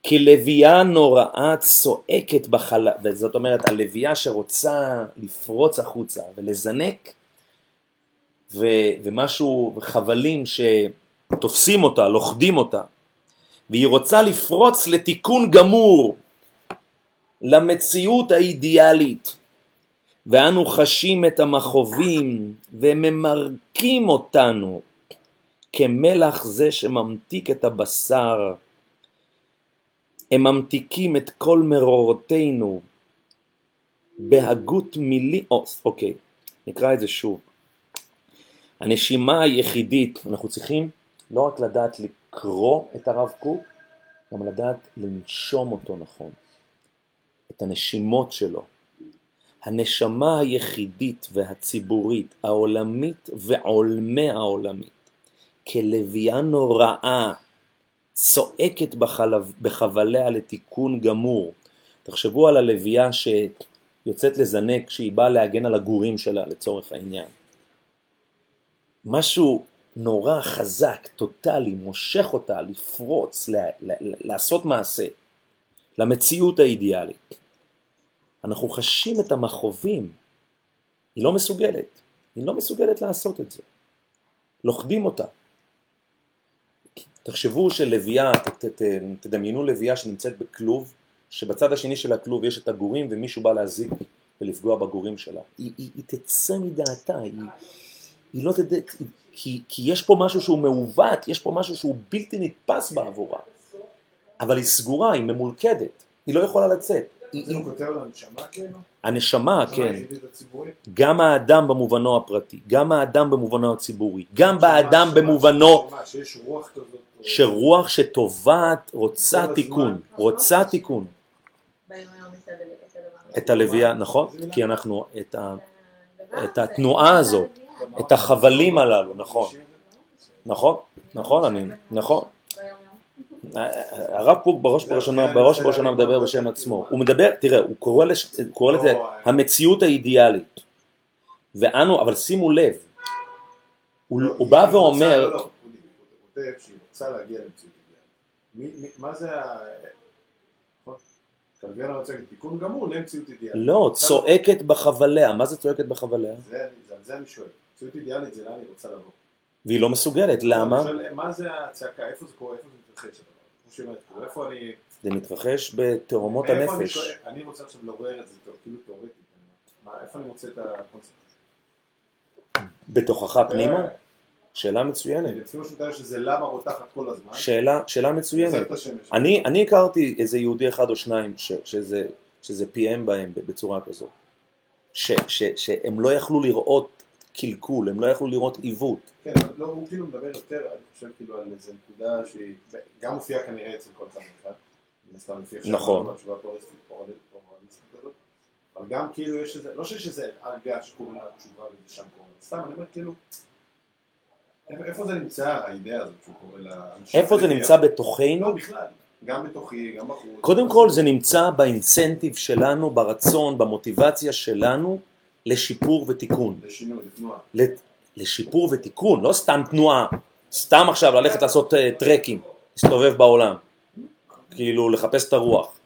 כלוויה נוראה צועקת בחלל, וזאת אומרת הלוויה שרוצה לפרוץ החוצה ולזנק, ו, ומשהו, חבלים שתופסים אותה, לוכדים אותה, והיא רוצה לפרוץ לתיקון גמור, למציאות האידיאלית, ואנו חשים את המכאובים וממרקים אותנו כמלח זה שממתיק את הבשר הם ממתיקים את כל מרורותינו בהגות מילי... או, אוקיי, נקרא את זה שוב. הנשימה היחידית, אנחנו צריכים לא רק לדעת לקרוא את הרב קוק, גם לדעת לנשום אותו נכון, את הנשימות שלו. הנשמה היחידית והציבורית, העולמית ועולמי העולמית, כלוויה נוראה צועקת בחלב, בחבליה לתיקון גמור. תחשבו על הלוויה שיוצאת לזנק כשהיא באה להגן על הגורים שלה לצורך העניין. משהו נורא חזק, טוטאלי, מושך אותה לפרוץ, ל- ל- לעשות מעשה, למציאות האידיאלית. אנחנו חשים את המכאובים, היא לא מסוגלת, היא לא מסוגלת לעשות את זה. לוכדים אותה. תחשבו שלוויה, ת- ת- ת- תדמיינו לוויה שנמצאת בכלוב, שבצד השני של הכלוב יש את הגורים ומישהו בא להזיק ולפגוע בגורים שלה. היא, היא, היא תצא מדעתה, היא, היא לא תדע, כי, כי יש פה משהו שהוא מעוות, יש פה משהו שהוא בלתי נתפס בעבורה, אבל היא סגורה, היא ממולכדת, היא לא יכולה לצאת.
זה הוא כותב על הנשמה כאילו?
הנשמה,
הנשמה
כן? גם האדם במובנו הפרטי, גם האדם במובנו הציבורי, גם באדם במובנו
שיש רוח כזאת.
שרוח שטובעת רוצה. תיקון, רוצה תיקון.
את
הלוויה, נכון? כי אנחנו, את התנועה הזאת, את החבלים הללו, נכון, נכון, נכון, אני, נכון. הרב קוק בראש ובראשונה, בראש ובראשונה מדבר בשם עצמו. הוא מדבר, תראה, הוא קורא, לש, קורא לזה המציאות האידיאלית. ואנו, אבל שימו לב, הוא,
לא,
הוא בא ואומר,
לא, לא, הוא כותב שהיא רוצה להגיע למציאות אידיאלית. מי- מי- מה זה ה... נכון? כלביאנה רוצה להגיד תיקון גמור למציאות אידיאלית.
לא, צועקת בחבליה, מה זה צועקת בחבליה?
על זה אני שואל. מציאות אידיאלית זה לאן היא רוצה לבוא.
והיא לא מסוגלת, למה?
מה זה הצעקה? איפה זה קורה? איפה זה מתרחש? כאילו, איפה אני...
זה מתרחש בתאומות הנפש.
אני רוצה עכשיו לעורר את זה, כאילו תיאורטית. מה, איפה אני מוצא את הקונספט?
בתוכך פנימה? שאלה מצוינת. שאלה, שאלה מצוינת. אני, אני הכרתי איזה יהודי אחד או שניים ש, שזה, שזה פיהם בהם בצורה כזאת. ש, ש, שהם לא יכלו לראות קלקול, הם לא יכלו לראות עיוות.
כן, אבל לא, הוא כאילו מדבר יותר, אני חושב כאילו על איזה נקודה שהיא גם מופיעה כנראה אצל כל אחד ואחד.
נכון.
כזאת. אבל גם כאילו יש איזה, לא שיש איזה הרגה שקוראים לה תשובה וזה שם קוראים. סתם אני אומר כאילו, איפה זה נמצא האידאה הזאת שהוא קורא לאנשים?
איפה זה נמצא בתוכנו?
לא, בכלל. גם בתוכי, גם בחוץ.
קודם כל זה נמצא באינסנטיב שלנו, ברצון, במוטיבציה שלנו לשיפור ותיקון.
לשינוי, לתנועה.
לת- לשיפור ותיקון, לא סתם תנועה, סתם עכשיו ללכת לעשות אה, טרקים, להסתובב בעולם, כאילו לחפש את הרוח.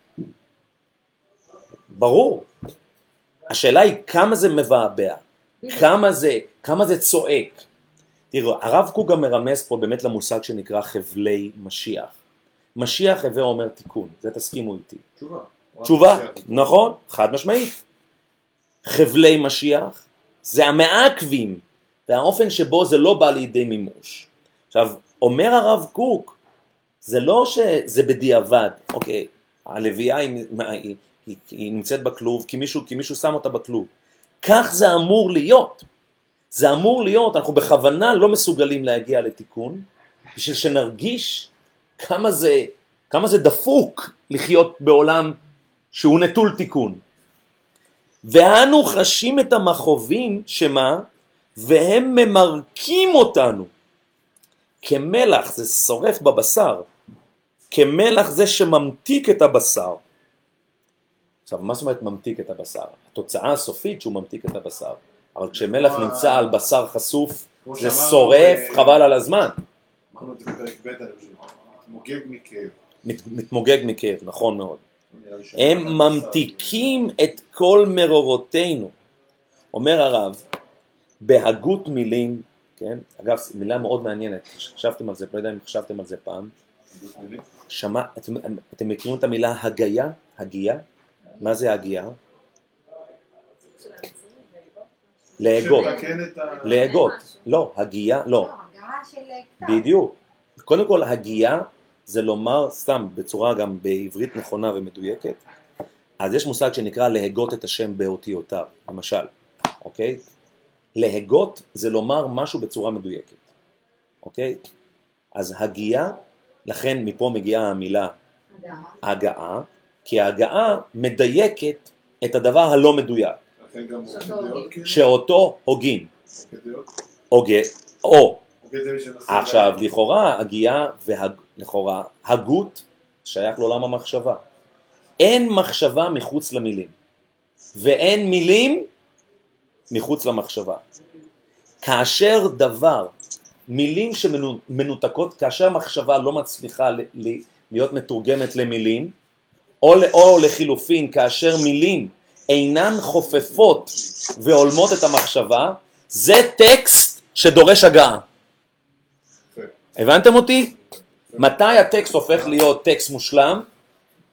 ברור. השאלה היא כמה זה מבעבע, כמה זה, כמה זה צועק. תראו, הרב קוק גם מרמז פה באמת למושג שנקרא חבלי משיח. משיח הווה אומר תיקון, זה תסכימו איתי.
תשובה.
תשובה. נכון, חד משמעית. חבלי משיח זה המעכבים והאופן שבו זה לא בא לידי מימוש. עכשיו, אומר הרב קוק, זה לא שזה בדיעבד, אוקיי, הלוויה היא, היא, היא, היא נמצאת בכלוב כי מישהו, כי מישהו שם אותה בכלוב. כך זה אמור להיות. זה אמור להיות, אנחנו בכוונה לא מסוגלים להגיע לתיקון, בשביל שנרגיש כמה זה, כמה זה דפוק לחיות בעולם שהוא נטול תיקון. ואנו חשים את המכאובים, שמה? והם ממרקים אותנו. כמלח, זה שורף בבשר. כמלח זה שממתיק את הבשר. עכשיו, מה זאת אומרת ממתיק את הבשר? התוצאה הסופית שהוא ממתיק את הבשר. אבל כשמלח נמצא על בשר חשוף, זה שורף, חבל על הזמן.
אמרנו את זה בפרק ב', אני חושב. מוגג מכאב.
מת- מתמוגג מכאב, נכון מאוד. הם ממתיקים את כל מרורותינו. אומר הרב, בהגות מילים, כן? אגב, מילה מאוד מעניינת, חשבתם על זה, לא יודע אם חשבתם על זה פעם. שמע, אתם, אתם מכירים את המילה הגיה? הגייה? מה זה הגייה?
הנציבות,
להגות. להגות. לא, הגייה, לא.
כתב.
בדיוק. קודם כל, הגייה זה לומר, סתם, בצורה גם בעברית נכונה ומדויקת, אז יש מושג שנקרא להגות את השם באותיותיו, למשל, אוקיי? להגות זה לומר משהו בצורה מדויקת, אוקיי? אז הגייה, לכן מפה מגיעה המילה
הגעה.
כי ההגעה מדייקת את הדבר הלא מדויק,
שאותו הוגים.
כן?
שאותו הוגים,
הוגה
או. עכשיו, לכאורה, הגייה ולכאורה, הגות שייך לעולם המחשבה. אין מחשבה מחוץ למילים, ואין מילים מחוץ למחשבה. כאשר דבר, מילים שמנותקות, כאשר מחשבה לא מצליחה להיות מתורגמת למילים, או, או לחילופין, כאשר מילים אינן חופפות והולמות את המחשבה, זה טקסט שדורש הגעה.
יפה.
הבנתם אותי? מתי הטקסט הופך להיות טקסט מושלם?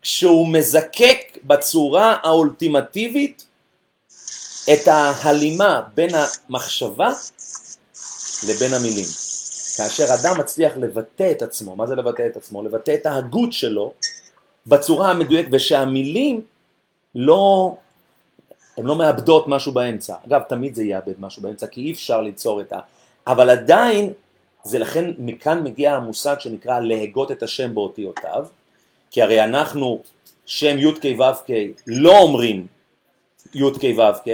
כשהוא מזקק בצורה האולטימטיבית את ההלימה בין המחשבה לבין המילים. כאשר אדם מצליח לבטא את עצמו, מה זה לבטא את עצמו? לבטא את ההגות שלו בצורה המדויקת, ושהמילים לא, הן לא מאבדות משהו באמצע. אגב, תמיד זה יאבד משהו באמצע, כי אי אפשר ליצור את ה... אבל עדיין, זה לכן, מכאן מגיע המושג שנקרא להגות את השם באותיותיו, כי הרי אנחנו, שם י"ק ו"ק, לא אומרים י"ק ו"ק,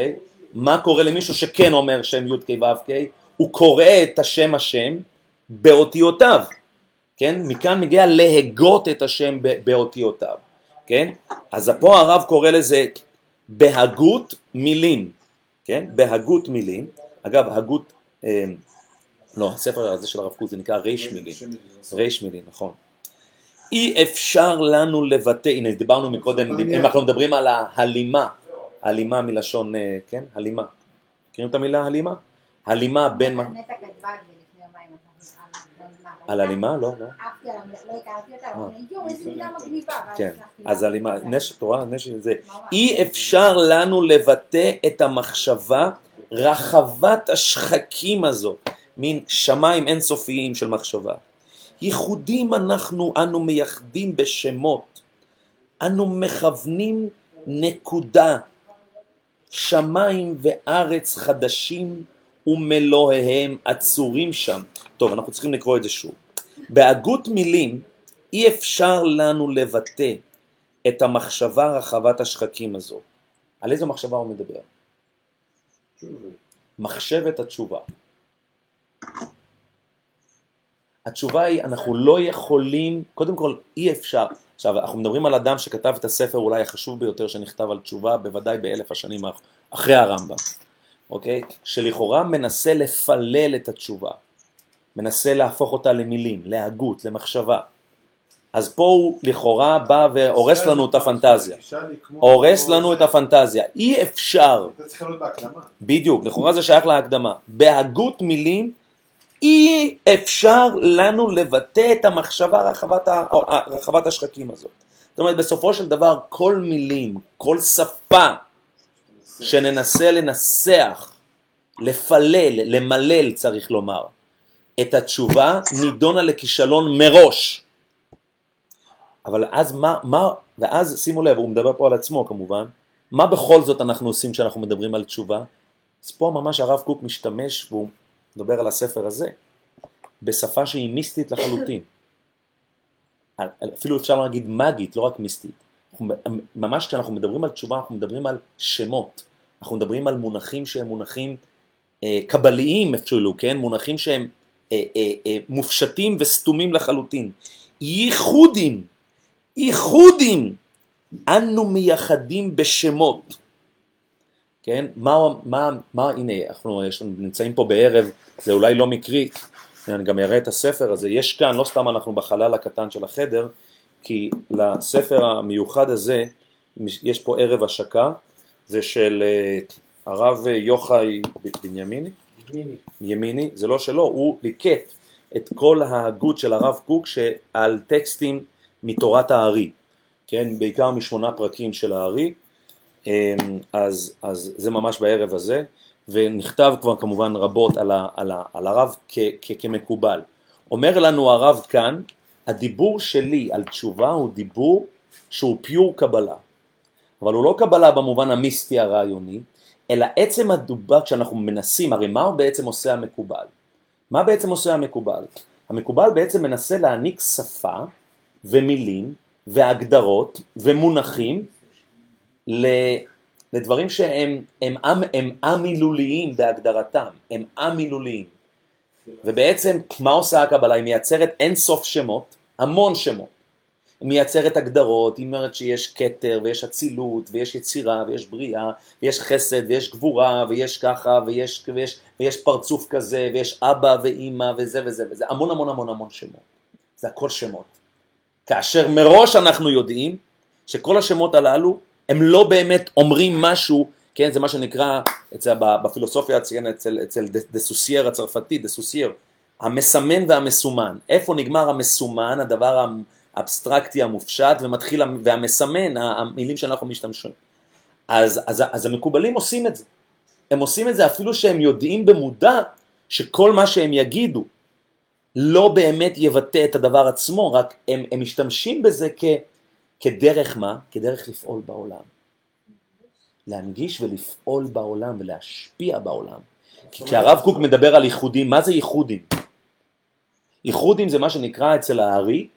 מה קורה למישהו שכן אומר שם י"ק ו"ק? הוא קורא את השם השם באותיותיו, כן? מכאן מגיע להגות את השם באותיותיו, כן? אז פה הרב קורא לזה בהגות מילים, כן? בהגות מילים, אגב, הגות, אה, לא, הספר הזה של הרב קוק זה נקרא. ריש מילים, נכון. אי אפשר לנו לבטא, הנה דיברנו מקודם, אם אנחנו מדברים על ההלימה, הלימה מלשון, אה, כן, הלימה. מכירים את המילה הלימה? הלימה בין, מה- על הלימה? לא, לא.
לא הכרתי אותה,
אה. כן, אז הלימה,
את זה.
נש, את רואה, נש זה. אי אפשר לנו לבטא את המחשבה רחבת השחקים הזאת, מין שמיים אינסופיים של מחשבה. ייחודים אנחנו, אנו מייחדים בשמות, אנו מכוונים נקודה, שמיים וארץ חדשים ומלואיהם עצורים שם. טוב, אנחנו צריכים לקרוא את זה שוב. בהגות מילים אי אפשר לנו לבטא את המחשבה רחבת השחקים הזו. על איזו מחשבה הוא מדבר? מחשבת התשובה. התשובה היא, אנחנו לא יכולים, קודם כל אי אפשר, עכשיו אנחנו מדברים על אדם שכתב את הספר אולי החשוב ביותר שנכתב על תשובה, בוודאי באלף השנים אחרי הרמב"ם, אוקיי? שלכאורה מנסה לפלל את התשובה, מנסה להפוך אותה למילים, להגות, למחשבה. אז פה הוא לכאורה בא והורס לנו את הפנטזיה, הורס לנו את הפנטזיה, אי אפשר
אתה צריך להיות בהקדמה.
בדיוק, לכאורה זה שייך להקדמה. בהגות מילים אי אפשר לנו לבטא את המחשבה רחבת, ה- רחבת השחקים הזאת. זאת אומרת, בסופו של דבר, כל מילים, כל שפה שננסה לנסח, לפלל, למלל צריך לומר, את התשובה נידונה לכישלון מראש. אבל אז מה, מה, ואז שימו לב, הוא מדבר פה על עצמו כמובן, מה בכל זאת אנחנו עושים כשאנחנו מדברים על תשובה? אז פה ממש הרב קוק משתמש, והוא מדבר על הספר הזה, בשפה שהיא מיסטית לחלוטין. אפילו אפשר להגיד מגית, לא רק מיסטית. ממש כשאנחנו מדברים על תשובה, אנחנו מדברים על שמות. אנחנו מדברים על מונחים שהם מונחים אה, קבליים אפילו, כן? מונחים שהם אה, אה, אה, מופשטים וסתומים לחלוטין. ייחודים, ייחודים, אנו מייחדים בשמות. כן? מה, מה, מה, הנה, אנחנו יש, נמצאים פה בערב, זה אולי לא מקרי, אני גם אראה את הספר הזה, יש כאן, לא סתם אנחנו בחלל הקטן של החדר, כי לספר המיוחד הזה, יש פה ערב השקה, זה של אה, הרב יוחאי בנימיני, ימיני, זה לא שלו, הוא ליקט את כל ההגות של הרב קוק שעל טקסטים מתורת הארי, כן, בעיקר משמונה פרקים של הארי, אז, אז זה ממש בערב הזה, ונכתב כבר כמובן רבות על, ה, על, ה, על הרב כ, כ, כמקובל. אומר לנו הרב כאן, הדיבור שלי על תשובה הוא דיבור שהוא פיור קבלה, אבל הוא לא קבלה במובן המיסטי הרעיוני, אלא עצם הדובר כשאנחנו מנסים, הרי מה הוא בעצם עושה המקובל? מה בעצם עושה המקובל? המקובל בעצם מנסה להעניק שפה ומילים והגדרות ומונחים לדברים שהם הם, הם, הם א-מילוליים בהגדרתם, הם א-מילוליים. ובעצם מה עושה הקבלה? היא מייצרת אין סוף שמות, המון שמות. היא מייצרת הגדרות, היא אומרת שיש כתר ויש אצילות ויש יצירה ויש בריאה ויש חסד ויש גבורה ויש ככה ויש, ויש, ויש פרצוף כזה ויש אבא ואימא וזה וזה וזה, המון המון המון המון שמות. זה הכל שמות. כאשר מראש אנחנו יודעים שכל השמות הללו הם לא באמת אומרים משהו, כן, זה מה שנקרא אצל, בפילוסופיה הציין אצל, אצל דה סוסייר הצרפתי, דה סוסייר, המסמן והמסומן. איפה נגמר המסומן, הדבר האבסטרקטי המופשט, ומתחיל, והמסמן, המילים שאנחנו משתמשים. אז, אז, אז המקובלים עושים את זה. הם עושים את זה אפילו שהם יודעים במודע שכל מה שהם יגידו לא באמת יבטא את הדבר עצמו, רק הם, הם משתמשים בזה כ... כדרך מה? כדרך לפעול בעולם. להנגיש ולפעול בעולם ולהשפיע בעולם. כי כשהרב קוק מדבר על ייחודים, מה זה ייחודים? ייחודים זה מה שנקרא אצל הארי,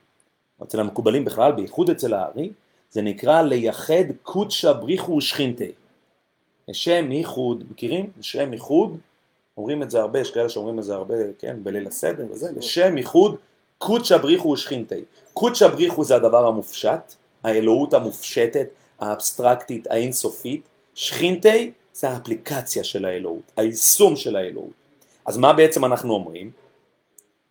אצל המקובלים בכלל, בייחוד אצל הארי, זה נקרא לייחד קודשא בריחו ושכינתי. לשם ייחוד, מכירים? לשם ייחוד, אומרים את זה הרבה, יש כאלה שאומרים את זה הרבה, כן, בליל הסדר וזה, לשם ייחוד קודשא בריחו ושכינתי. קודשא בריחו זה הדבר המופשט, האלוהות המופשטת, האבסטרקטית, האינסופית, שכינתי זה האפליקציה של האלוהות, היישום של האלוהות. אז מה בעצם אנחנו אומרים?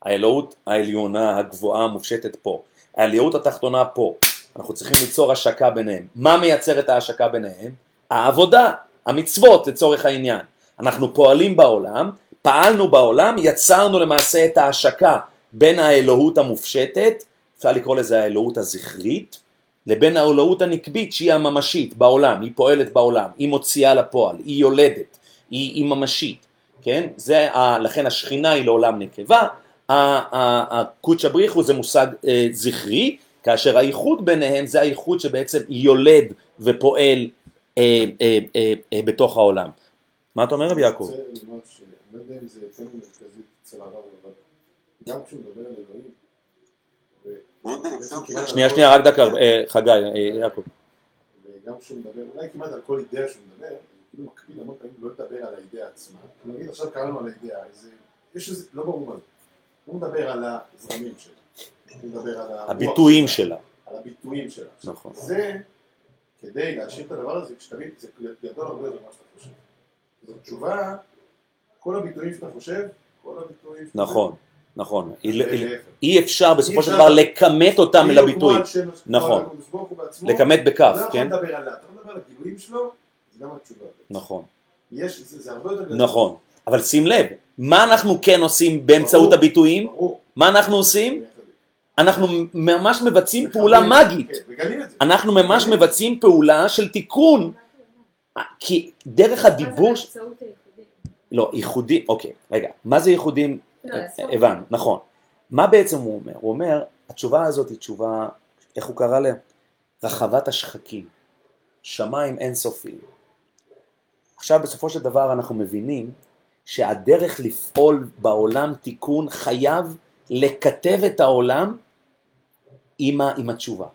האלוהות העליונה, הגבוהה, המופשטת פה, האלוהות התחתונה פה, אנחנו צריכים ליצור השקה ביניהם. מה מייצר את ההשקה ביניהם? העבודה, המצוות לצורך העניין. אנחנו פועלים בעולם, פעלנו בעולם, יצרנו למעשה את ההשקה בין האלוהות המופשטת, אפשר לקרוא לזה האלוהות הזכרית, לבין האלוהות הנקבית שהיא הממשית בעולם, היא פועלת בעולם, היא מוציאה לפועל, היא יולדת, היא, היא ממשית, כן? זה, ה, לכן השכינה היא לעולם נקבה, הקודשא בריחו זה מושג אה, זכרי, כאשר הייחוד ביניהם זה הייחוד שבעצם יולד ופועל אה, אה, אה, אה, בתוך העולם. מה אתה אומר רבי יעקב?
אני רוצה לומר ש- אני לא יודע אם זה יותר מרכזי אצל הרב, אבל גם כשהוא מדבר על אלוהים, ו-
אודי,
בעצם
אפשר
כמעט
שנייה שנייה רק דקה, אה, חגי, אה, יעקב.
וגם כשהוא מדבר, אולי כמעט על כל אידאה שהוא מדבר, הוא כאילו מקפיד המון פעמים לא לדבר על האידאה עצמה. נגיד עכשיו קראנו על האידאה, יש איזה, לא ברור מה זה. הוא מדבר על הזרמים שלה, הוא מדבר על הרוח
הביטויים שלה.
על הביטויים שלה.
נכון.
זה, כדי להשאיר את הדבר הזה, כשתבין, זה גדול הרבה יותר ממה שאתה חושב. זו תשובה, כל הביטויים שאתה חושב, כל הביטויים שאתה
נכון, נכון. אי- אפשר בסופו של דבר לכמת אותם אל הביטוי. נכון. לכמת בכף,
אתה לא
כן?
יכול לדבר עליו, אתה לא מדבר על הגילויים שלו, זה גם התשובה.
נכון,
יש, זה זה הרבה יותר גדול.
נכון. אבל שים לב, מה אנחנו כן עושים באמצעות. הביטויים? מה אנחנו עושים? אנחנו ממש מבצעים פעולה מגית.
כן.
אנחנו ממש מבצעים פעולה של תיקון, כי דרך הדיבור...
מה זה באמצעות הייחודים?
לא, ייחודים, אוקיי, רגע, מה זה ייחודים?
לא, הסוף.
הבנו, נכון. מה בעצם הוא אומר? הוא אומר, התשובה הזאת היא תשובה, איך הוא קרא להם? רחבת השחקים, שמיים אינסופיים. עכשיו בסופו של דבר אנחנו מבינים שהדרך לפעול בעולם תיקון חייב לקטב את העולם עם, ה, עם התשובה.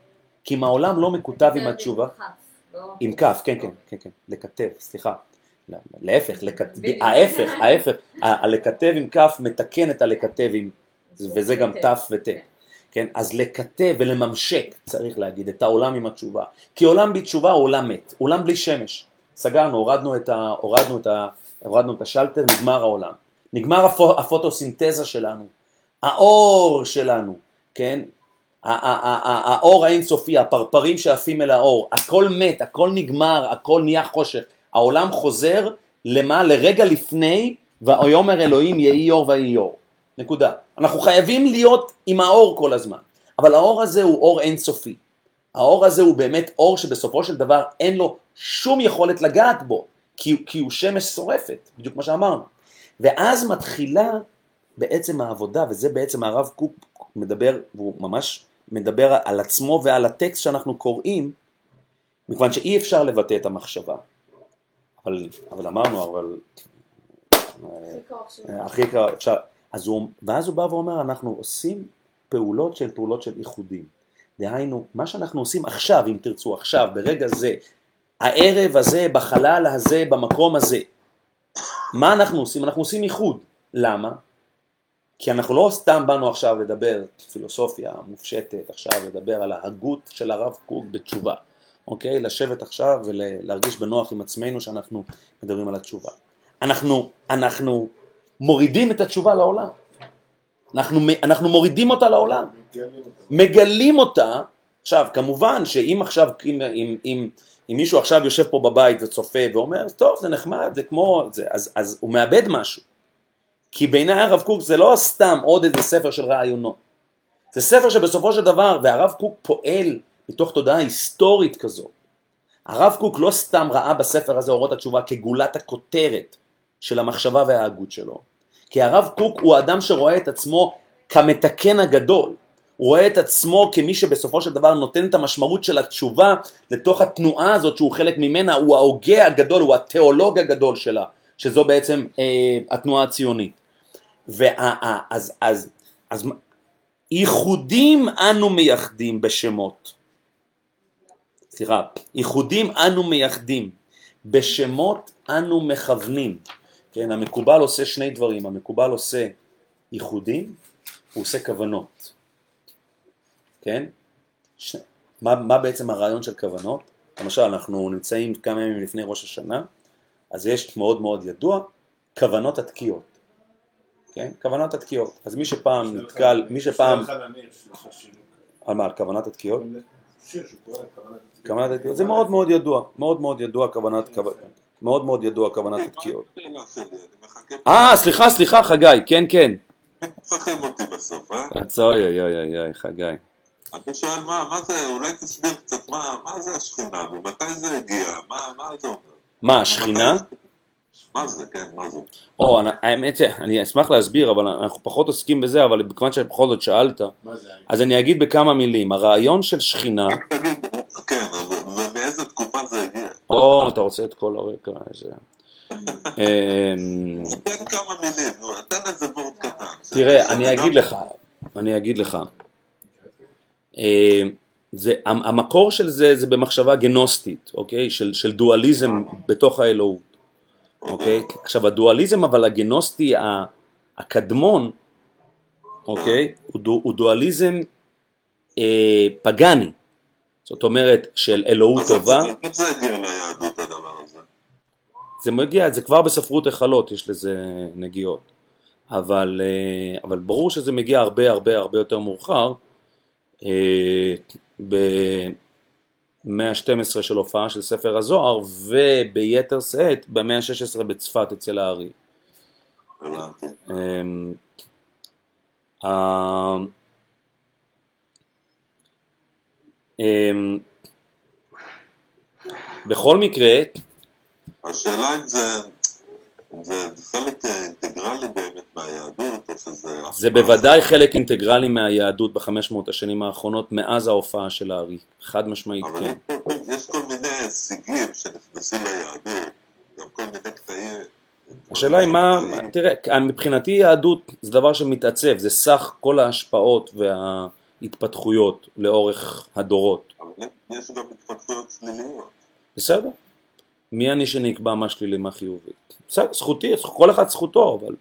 כי אם העולם לא מקוטב עם התשובה,
לא-
עם כף, כן, כן, כן, כן, לקטב, סליחה. לא, להפך. ההפך, ההפך, הלקטב עם כף מתקן את הלקטב עם, וזה גם. תף וט. כן, אז לקטב ולממשק, צריך להגיד, את העולם עם התשובה. כי עולם בלי תשובה הוא עולם מת, עולם בלי שמש. סגרנו, הורדנו את, ה... הורדנו את, ה... הורדנו את השלטר, נגמר העולם. נגמר הפו... הפוטוסינתזה שלנו, האור שלנו, כן? האור האינסופי, הפרפרים שעפים אל האור, הכל מת, הכל נגמר, הכל נהיה חושך. העולם חוזר למה? לרגע לפני, ויאמר אלוהים יהי אור ויהי אור. נקודה. אנחנו חייבים להיות עם האור כל הזמן, אבל האור הזה הוא אור אינסופי. האור הזה הוא באמת אור שבסופו של דבר אין לו שום יכולת לגעת בו, כי, כי הוא שמש שורפת, בדיוק כמו שאמרנו. ואז מתחילה בעצם העבודה, וזה בעצם הרב קוק מדבר, והוא ממש מדבר על עצמו ועל הטקסט שאנחנו קוראים, מכיוון שאי אפשר לבטא את המחשבה. אבל, אבל אמרנו, אבל...
הכי קרוב שלי.
אה, הכי קרוב, אפשר... אז הוא, ואז הוא בא ואומר, אנחנו עושים פעולות של פעולות של איחודים. דהיינו, מה שאנחנו עושים עכשיו, אם תרצו, עכשיו, ברגע זה, הערב הזה, בחלל הזה, במקום הזה, מה אנחנו עושים? אנחנו עושים איחוד. למה? כי אנחנו לא סתם באנו עכשיו לדבר פילוסופיה מופשטת, עכשיו לדבר על ההגות של הרב קוק בתשובה, אוקיי? לשבת עכשיו ולהרגיש בנוח עם עצמנו שאנחנו מדברים על התשובה. אנחנו, אנחנו מורידים את התשובה לעולם. אנחנו, אנחנו מורידים אותה לעולם.
מגלים אותה.
עכשיו כמובן שאם עכשיו, אם, אם, אם, אם מישהו עכשיו יושב פה בבית וצופה ואומר, טוב זה נחמד, זה כמו, זה, אז, אז הוא מאבד משהו. כי בעיני הרב קוק זה לא סתם עוד איזה ספר של רעיונות. זה ספר שבסופו של דבר, והרב קוק פועל מתוך תודעה היסטורית כזו. הרב קוק לא סתם ראה בספר הזה אורות התשובה כגולת הכותרת של המחשבה וההגות שלו. כי הרב קוק הוא האדם שרואה את עצמו כמתקן הגדול. הוא רואה את עצמו כמי שבסופו של דבר נותן את המשמעות של התשובה לתוך התנועה הזאת שהוא חלק ממנה, הוא ההוגה הגדול, הוא התיאולוג הגדול שלה, שזו בעצם אה, התנועה הציונית. וה, אז, אז, אז ייחודים אנו מייחדים בשמות. סליחה, ייחודים אנו מייחדים, בשמות אנו מכוונים. כן, המקובל עושה שני דברים, המקובל עושה ייחודים, הוא עושה כוונות. כן? ש... מה, מה בעצם הרעיון של כוונות? למשל, אנחנו נמצאים כמה ימים לפני ראש השנה, אז יש מאוד מאוד ידוע, כוונות התקיעות. כן? כוונות התקיעות. אז מי שפעם נתקל, מי שפעם... על מה? על כוונת התקיעות?
כוונת התקיעות.
זה מאוד מאוד ידוע, מאוד מאוד ידוע כוונת... כו- מאוד מאוד ידוע כוונת התקיעות. אה, סליחה, סליחה, חגי, כן, כן.
מפחם אותי בסוף, אה?
אוי אוי אוי אוי, חגי.
אתה שואל מה, מה זה, אולי תסביר קצת מה, מה זה השכינה ומתי זה הגיע, מה, מה זה אומר?
מה, השכינה?
מה זה, כן, מה זה?
או, אני- האמת, אני אשמח להסביר, אבל אנחנו פחות עוסקים בזה, אבל מכיוון שבכל זאת שאלת,
מה זה?
אז אני אגיד בכמה מילים. הרעיון של שכינה,
רק תגיד, כן, ומאיזה תקופה זה הגיע?
או, אתה רוצה את כל הרקע, איזה... אמ,
תן כמה מילים, תן איזה וורד קטן.
תראה, אני אגיד לך, אני אגיד לך. אה, זה, המ- המקור של זה זה במחשבה גנוסטית, אוקיי? של, של דואליזם בתוך האלוהות, אוקיי? עכשיו הדואליזם אבל הגנוסטי הקדמון, אוקיי? הוא, דו, הוא דואליזם אה, פגאני, זאת אומרת של אלוהות טובה,
זה- איך זה הגיע ליהדות הדבר הזה?
זה מגיע, זה כבר בספרות היכלות, יש לזה נגיעות. אבל, אה, אבל ברור שזה מגיע הרבה הרבה הרבה יותר מאוחר, אה, במאה ה-12 של הופעה של ספר הזוהר, וביתר שאת במאה ה-16 בצפת אצל הארי. אמ, אמ, בכל מקרה,
השאלה אם זה, זה חלק אה, אינטגרלי באמת מהיהדות, או שזה...
זה בוודאי חלק אינטגרלי מהיהדות בחמש מאות השנים האחרונות מאז ההופעה של הארי, חד משמעית
אבל
כן.
כל- יש כל מיני הישגים שנכנסים ליהדות, גם כל מיני קטעים.
השאלה היא מה, תראה, מבחינתי יהדות זה דבר שמתעצב, זה סך כל ההשפעות וההתפתחויות לאורך הדורות.
אבל יש גם התפתחויות שליליות.
בסדר? מי אני שנקבע מה שלילי מה חיובי? בסדר, זכותי, כל אחד זכותו, אבל...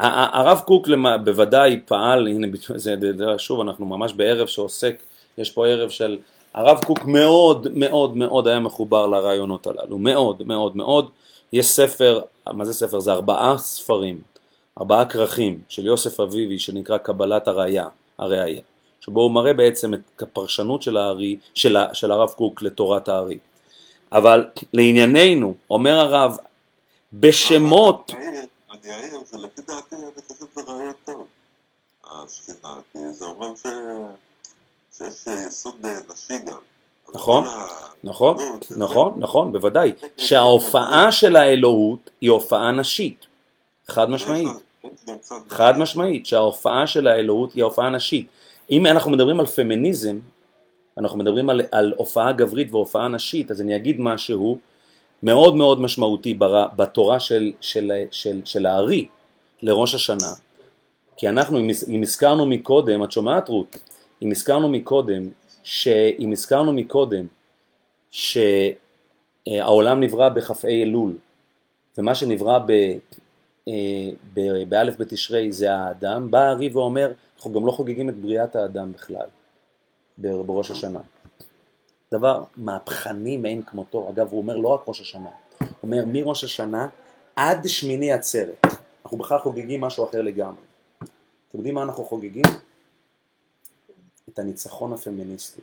הרב קוק למה, בוודאי פעל, הנה זה, שוב אנחנו ממש בערב שעוסק, יש פה ערב של... הרב קוק מאוד מאוד מאוד היה מחובר לרעיונות הללו, מאוד מאוד מאוד. יש ספר, מה זה ספר? זה ארבעה ספרים, ארבעה כרכים של יוסף אביבי שנקרא קבלת הראייה, הראייה, שבו הוא מראה בעצם את הפרשנות של, הארי, של, של הרב קוק לתורת הארי. אבל לענייננו, אומר הרב, בשמות,
אני אעיר- אני אעיר, זה לפי דעתי, אני חושב שזה רעיון טוב, השכינה, כי זה אומר ש... שיש יסוד נשי גם. אז
נכון, נכון, נכון, נכון, בוודאי, שההופעה של האלוהות היא הופעה נשית, חד משמעית,
צד
חד משמעית, שההופעה של האלוהות היא הופעה נשית. אם אנחנו מדברים על פמיניזם, אנחנו מדברים על, על הופעה גברית והופעה נשית, אז אני אגיד משהו מאוד מאוד משמעותי בר, בתורה של, של, של, של הארי לראש השנה. כי אנחנו, אם, אם הזכרנו מקודם, את שומעת רות? אם הזכרנו מקודם, שאם הזכרנו מקודם שהעולם נברא בכ"ה אלול, ומה שנברא. אה, ב- באלף בתשרי זה האדם, בא הארי ואומר, אנחנו גם לא חוגגים את בריאת האדם בכלל, בראש השנה. דבר מהפכני מאין כמותו, אגב הוא אומר לא רק ראש השנה, הוא אומר מראש השנה עד שמיני עצרת, אנחנו בכלל חוגגים משהו אחר לגמרי. אתם יודעים מה אנחנו חוגגים? את הניצחון הפמיניסטי.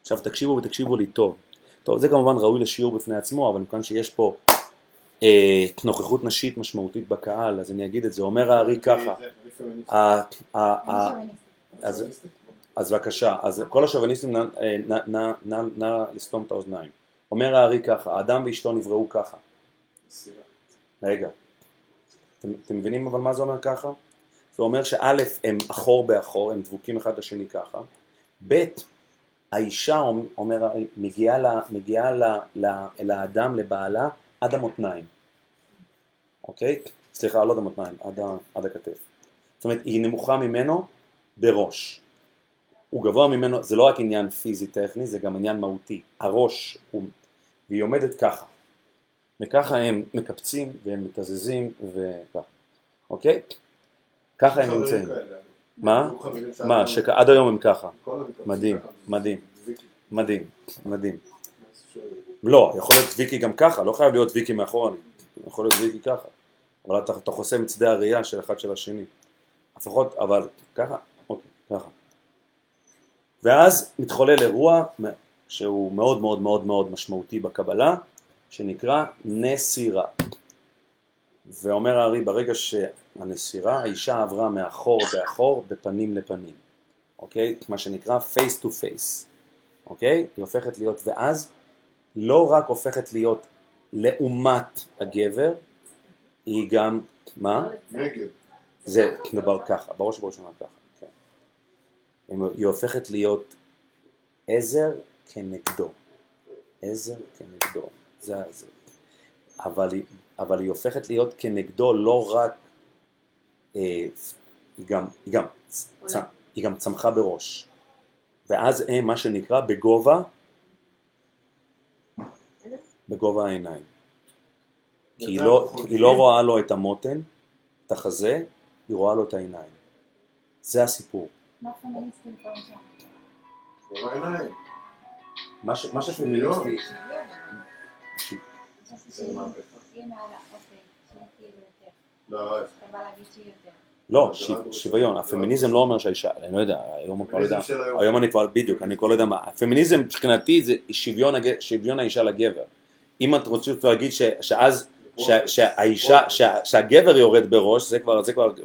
עכשיו תקשיבו ותקשיבו לי טוב. טוב, זה כמובן ראוי לשיעור בפני עצמו, אבל מכאן שיש פה אה, נוכחות נשית משמעותית בקהל, אז אני אגיד את זה. אומר הארי ככה, אז- בבקשה, אז כל השוביניסטים נא- אה, לסתום את האוזניים. אומר הארי ככה, האדם ואשתו נבראו ככה. רגע, אתם, אתם מבינים אבל מה זה אומר ככה? זה אומר שא' הם אחור באחור, הם דבוקים אחד לשני ככה, ב' האישה אומר, מגיעה, לה, מגיעה לה, לה, אל האדם, לבעלה, עד המותניים, אוקיי? סליחה, לא עד המותניים, עד, עד הכתף. זאת אומרת, היא נמוכה ממנו בראש. הוא גבוה ממנו, זה לא רק עניין פיזי טכני, זה גם עניין מהותי. הראש, הוא, והיא עומדת ככה. וככה הם מקפצים והם מתזזים וככה, אוקיי? ככה הם נמצאים. מה? מה, שעד היום הם ככה. מדהים. מדהים. מדהים, מדהים.
ש-
לא, יכול להיות ויקי גם ככה, לא חייב להיות ויקי מאחורנית. יכול להיות ויקי ככה. אבל אתה, אתה חוסם את שדה הראייה של אחד של השני. לפחות, אבל ככה, אוקיי, ככה. ואז מתחולל אירוע שהוא מאוד מאוד מאוד מאוד משמעותי בקבלה, שנקרא נסירה. ואומר הארי, ברגע שהנסירה, האישה עברה מאחור באחור, בפנים לפנים, אוקיי? מה שנקרא face to face, אוקיי? היא הופכת להיות, ואז לא רק הופכת להיות לעומת הגבר, היא גם, מה?
נגד.
זה דבר ככה, בראש ובראשונה ככה. היא הופכת להיות עזר כנגדו, עזר כנגדו, זה זה. אבל, היא- אבל היא הופכת להיות כנגדו לא רק, אה, היא גם, היא גם, צ, היא גם צמחה בראש, ואז הם מה שנקרא בגובה, בגובה העיניים. כי היא לא, היא לא רואה לו את המותן, את החזה, היא רואה לו את העיניים. זה הסיפור.
מה פמיניסטים שם?
שפמיניסטי.
לא.
לא, שוויון, הפמיניזם לא אומר שהאישה, אני לא יודע, היום אני כבר לא יודע,
היום.
אני כבר, בדיוק, אני כבר לא יודע מה, הפמיניזם מבחינתי זה שוויון, האישה לגבר. אם את רוצה להגיד שאז, שהאישה, שה- שהגבר יורד בראש, זה כבר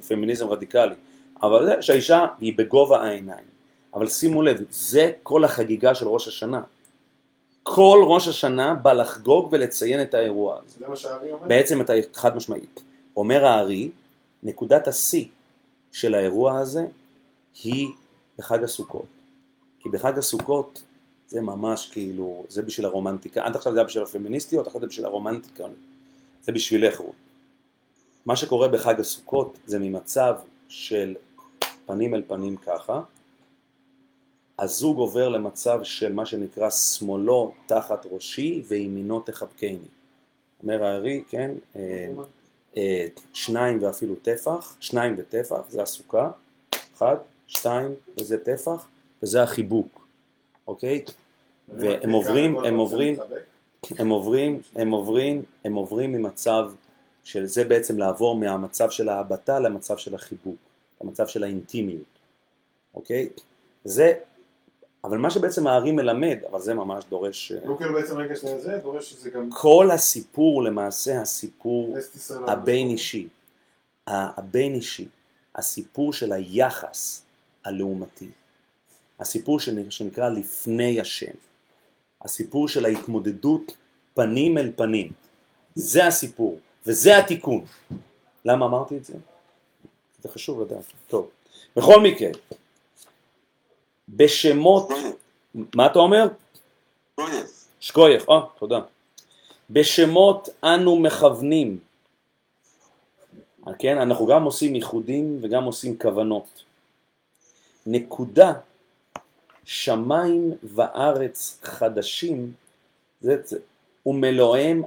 פמיניזם רדיקלי, אבל זה שהאישה היא בגובה העיניים. אבל שימו לב, זה כל החגיגה של ראש השנה. כל ראש השנה בא לחגוג ולציין את האירוע הזה.
זה מה שהארי אומר?
בעצם אתה חד משמעית. אומר הארי, נקודת השיא של האירוע הזה היא בחג הסוכות. כי בחג הסוכות זה ממש כאילו, זה בשביל הרומנטיקה, עד עכשיו זה היה בשביל הפמיניסטיות, עכשיו זה בשביל הרומנטיקה, זה בשבילך רות. מה שקורה בחג הסוכות זה ממצב של פנים אל פנים ככה, הזוג עובר למצב של מה שנקרא שמאלו תחת ראשי וימינו תחבקני. אומר הארי, כן, אה, אה, שניים ואפילו טפח, שניים וטפח, זה הסוכה, אחד, שתיים, וזה טפח, וזה החיבוק, אוקיי? והם עוברים, הם עוברים, הם עוברים, הם עוברים, הם עוברים ממצב של זה בעצם לעבור מהמצב של ההבטה למצב של החיבוק, למצב של האינטימיות, אוקיי? זה, אבל מה שבעצם הארי מלמד, אבל זה ממש דורש,
הוא כאילו בעצם רגע שנייה זה, דורש שזה גם
כל הסיפור למעשה הסיפור
ישראל.
הבין אישי, הבין אישי, הסיפור של היחס הלעומתי, הסיפור שנ- שנקרא לפני השם, הסיפור של ההתמודדות פנים אל פנים, זה הסיפור וזה התיקון. למה אמרתי את זה? זה חשוב לדעת. טוב, בכל מקרה, בשמות, מה אתה אומר? שקוייך, אה, תודה. בשמות אנו מכוונים. כן, אנחנו גם עושים ייחודים וגם עושים כוונות. נקודה, שמיים וארץ חדשים, זה, זה, ומלואיהם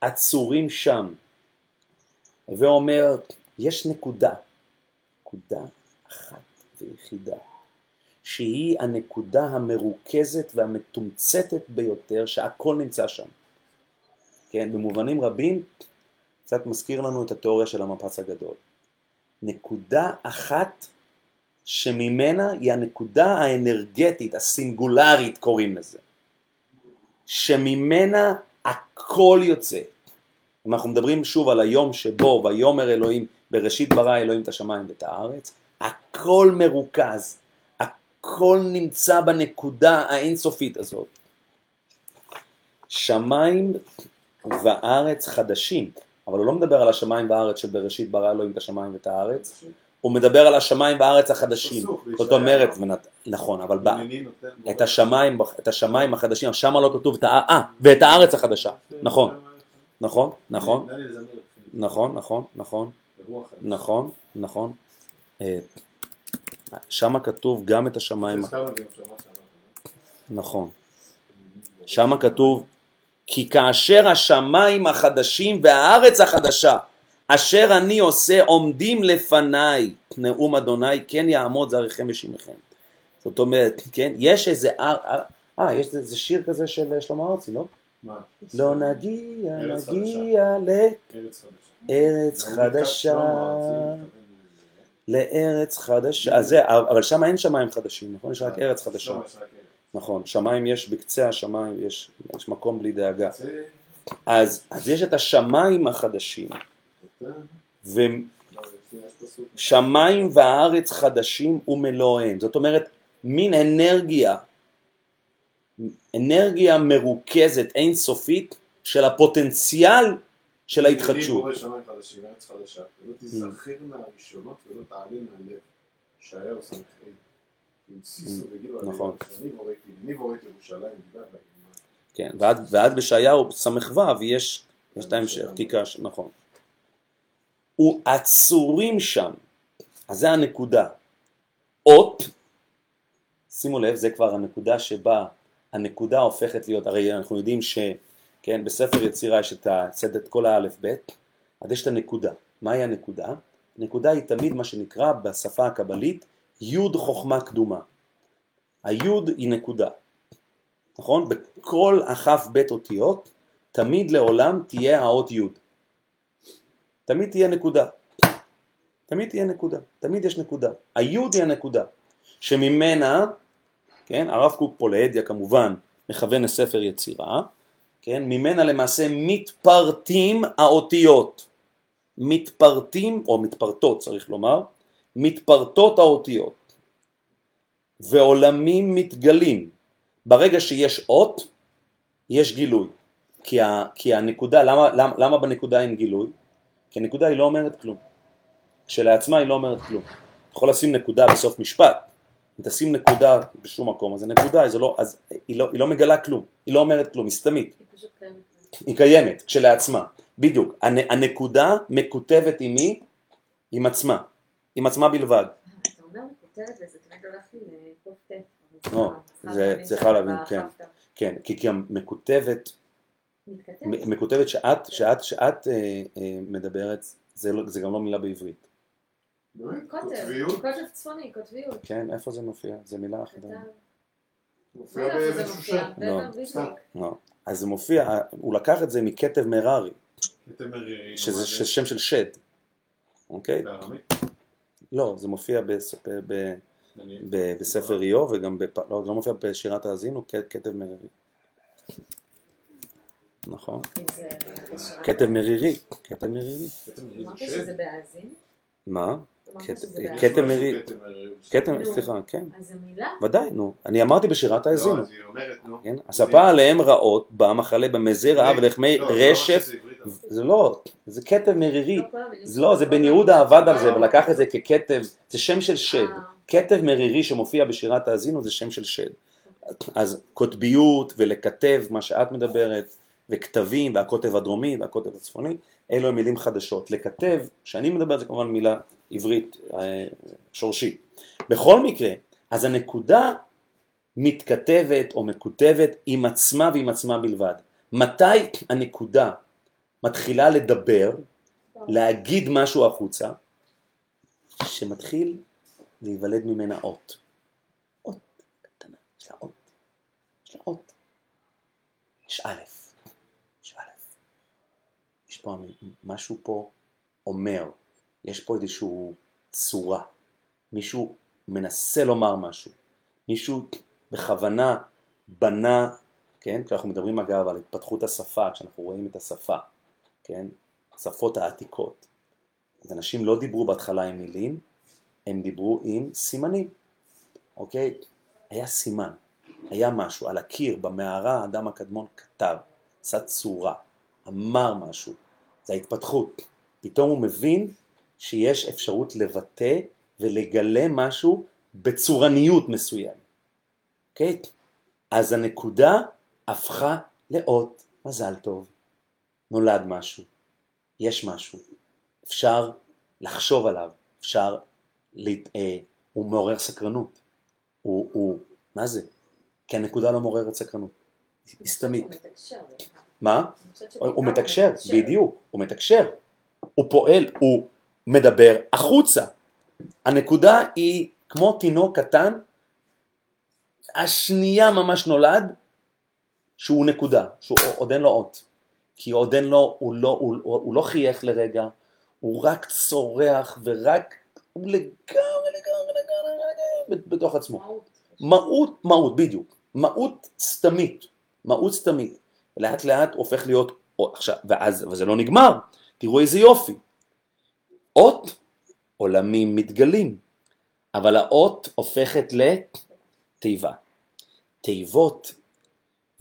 עצורים שם. ואומר, יש נקודה, נקודה אחת ויחידה, שהיא הנקודה המרוכזת והמתומצתת ביותר, שהכל נמצא שם. כן, במובנים רבים, קצת מזכיר לנו את התיאוריה של המפץ הגדול. נקודה אחת שממנה היא הנקודה האנרגטית, הסינגולרית קוראים לזה, שממנה הכל יוצא. אם אנחנו מדברים שוב על היום שבו ויאמר אלוהים בראשית ברא אלוהים את השמיים ואת הארץ, הכל מרוכז, הכל נמצא בנקודה האינסופית הזאת. שמיים וארץ חדשים, אבל הוא לא מדבר על השמיים והארץ של בראשית ברא אלוהים את השמיים ואת הארץ, הוא מדבר על השמיים והארץ החדשים. זאת. אומרת, נכון, אבל את השמיים, את השמיים החדשים, שם לא כתוב את. אה, ואת הארץ החדשה, נכון, נכון, נכון, נכון, נכון, נכון,
חדשה.
נכון, נכון. אה, שם כתוב גם את השמיים,
שעבר.
נכון. שם כתוב, כי כאשר השמיים החדשים והארץ החדשה, אשר אני עושה עומדים לפניי, נאום אדוני, כן יעמוד זרעכם ושימכם. זאת אומרת, כן, יש איזה, אה, אה, אה, יש איזה שיר כזה של שלמה ארצי, לא? לא נגיע, נגיע
חדשה.
לארץ חדשה, לארץ חדשה, אז זה, אבל שם אין שמיים חדשים, נכון? יש רק ארץ חדשה.
ארץ.
נכון, שמיים יש בקצה השמיים, יש, יש מקום בלי דאגה. אז, אז יש את השמיים החדשים,
זה- לא.
ושמיים והארץ חדשים ומלואיהם. זאת אומרת, מין אנרגיה, אנרגיה מרוכזת אינסופית של הפוטנציאל של
אני
ההתחדשות.
בורא שמיים חדשים, ארץ חדשה, ולא תיזכרנה הראשונות ולא תעלינה הלב. ישעיהו ס"ה. עם סיסו וגילו עליהם,
נכון. כן, ועד, בישעיהו ס"ו יש, את ההמשך, תיקש, נכון. ועצורים שם, אז זה הנקודה. אות, שימו לב, זה כבר הנקודה שבה הנקודה הופכת להיות, הרי אנחנו יודעים שכן, בספר יצירה יש את, ה, את כל האלף בית, אז יש את הנקודה. מהי הנקודה? הנקודה היא תמיד מה שנקרא בשפה הקבלית יוד חוכמה קדומה. היוד היא נקודה, נכון? בכל הכף בית אותיות, תמיד לעולם תהיה האות יוד. תמיד תהיה נקודה. תמיד תהיה נקודה, תמיד יש נקודה. היוד היא הנקודה, שממנה, כן, הרב קוק פה להדיא כמובן מכוון לספר יצירה, כן, ממנה למעשה מתפרטים האותיות. מתפרטים, או מתפרטות צריך לומר, מתפרטות האותיות. ועולמים מתגלים. ברגע שיש אות, יש גילוי. כי, ה, כי הנקודה, למה, למה, למה בנקודה אין גילוי? כי הנקודה היא לא אומרת כלום. כשלעצמה היא לא אומרת כלום. יכול לשים נקודה בסוף משפט, אם תשים נקודה בשום מקום, אז הנקודה, אז, לא, אז היא, לא, היא לא מגלה כלום, היא לא אומרת כלום, היא סתמית,
היא קיימת.
היא קיימת כשלעצמה, בדיוק. הנ, הנקודה מקוטבת עם מי? עם עצמה, עם עצמה בלבד.
אתה אומר כותרת וזה תמיד הולך לי לקוף
לא, זה צריכה להבין, כן. כן, כי גם מקוטבת, מקוטבת שאת, שאת, שאת אה, אה, מדברת, זה, לא, זה גם לא מילה בעברית.
באמת?
קוטב? קוטב צפוני, קוטביות.
כן, איפה זה מופיע? זה מילה אחרת.
כתב.
מופיע
לא
באיזשהו שם.
לא. לא. אז זה מופיע, הוא לקח את זה מכתב מררי, שזה ש- שם של שד, אוקיי?
בארמית?
לא, זה מופיע ב- ב-. ב- בספר איוב וגם, בפ- לא, זה לא מופיע בשירת האזינו, כתב מרירי. נכון, כתב מרירי, כתב מרירי.
אתם מרירים
אמרת
שד?
שזה בהאזין?
מה?
אמרת
כת-
שזה בהאזין?
כתב
משהו
מרירי.
כתב מרירים.
כתב,
נו.
סליחה, כן,
אז זו מילה?
ודאי, נו. אני אמרתי בשירת
לא,
האזינו.
אז היא אומרת, נו.
כן? הספה עליהם רעות, במחלה במזי רעה ולחמי
לא, זה לא
רשף. זה לא, זה כתב מרירי.
לא
זה לא, זה. בן יהודה עבד על זה ולקח את זה ככתב, זה שם של שד.
אה,
כתב מרירי שמופיע בשירת האזינו זה שם של שד. אז קוטביות ולכתב, מה שאת מדברת, וכתבים, והקוטב הדרומי והקוטב הצפוני, אלו הם מילים חדשות. לכתב, שאני מדבר זה כמובן מילה עברית אה, שורשית. בכל מקרה, אז הנקודה מתכתבת או מקוטבת עם עצמה ועם עצמה בלבד. מתי הנקודה מתחילה לדבר, להגיד משהו החוצה, שמתחיל להיוולד ממנה אות. אות קטנה, יש לה אות. יש לה אות. יש א', יש א'. יש פה משהו פה אומר, יש פה איזושהי צורה. מישהו מנסה לומר משהו. מישהו בכוונה בנה, כן? כשאנחנו מדברים אגב על התפתחות השפה, כשאנחנו רואים את השפה, כן? השפות העתיקות. אז אנשים לא דיברו בהתחלה עם מילים, הם דיברו עם סימנים, אוקיי? היה סימן, היה משהו, על הקיר, במערה, האדם הקדמון כתב, עשה צורה, אמר משהו, זה ההתפתחות. פתאום הוא מבין שיש אפשרות לבטא ולגלה משהו בצורניות מסוימת, אוקיי? אז הנקודה הפכה לאות, מזל טוב, נולד משהו, יש משהו, אפשר לחשוב עליו, אפשר, להת... אה, הוא מעורר סקרנות, הוא, הוא, מה זה? כי הנקודה לא מעוררת סקרנות, היא סתמית. מה? הוא מתקשר, בדיוק, הוא מתקשר, הוא פועל, הוא מדבר החוצה. הנקודה היא כמו תינוק קטן, השנייה ממש נולד, שהוא נקודה, שהוא עוד אין לו אות. כי עוד אין לו, הוא לא, הוא, הוא, הוא לא חייך לרגע, הוא רק צורח ורק, הוא לגמרי, לגמרי, לגמרי, בתוך עצמו.
מהות.
מהות, בדיוק. מהות סתמית. מהות סתמית. לאט לאט הופך להיות, עכשיו, ואז, וזה לא נגמר. תראו איזה יופי. אות, עולמים מתגלים. אבל האות הופכת לתיבה. תיבות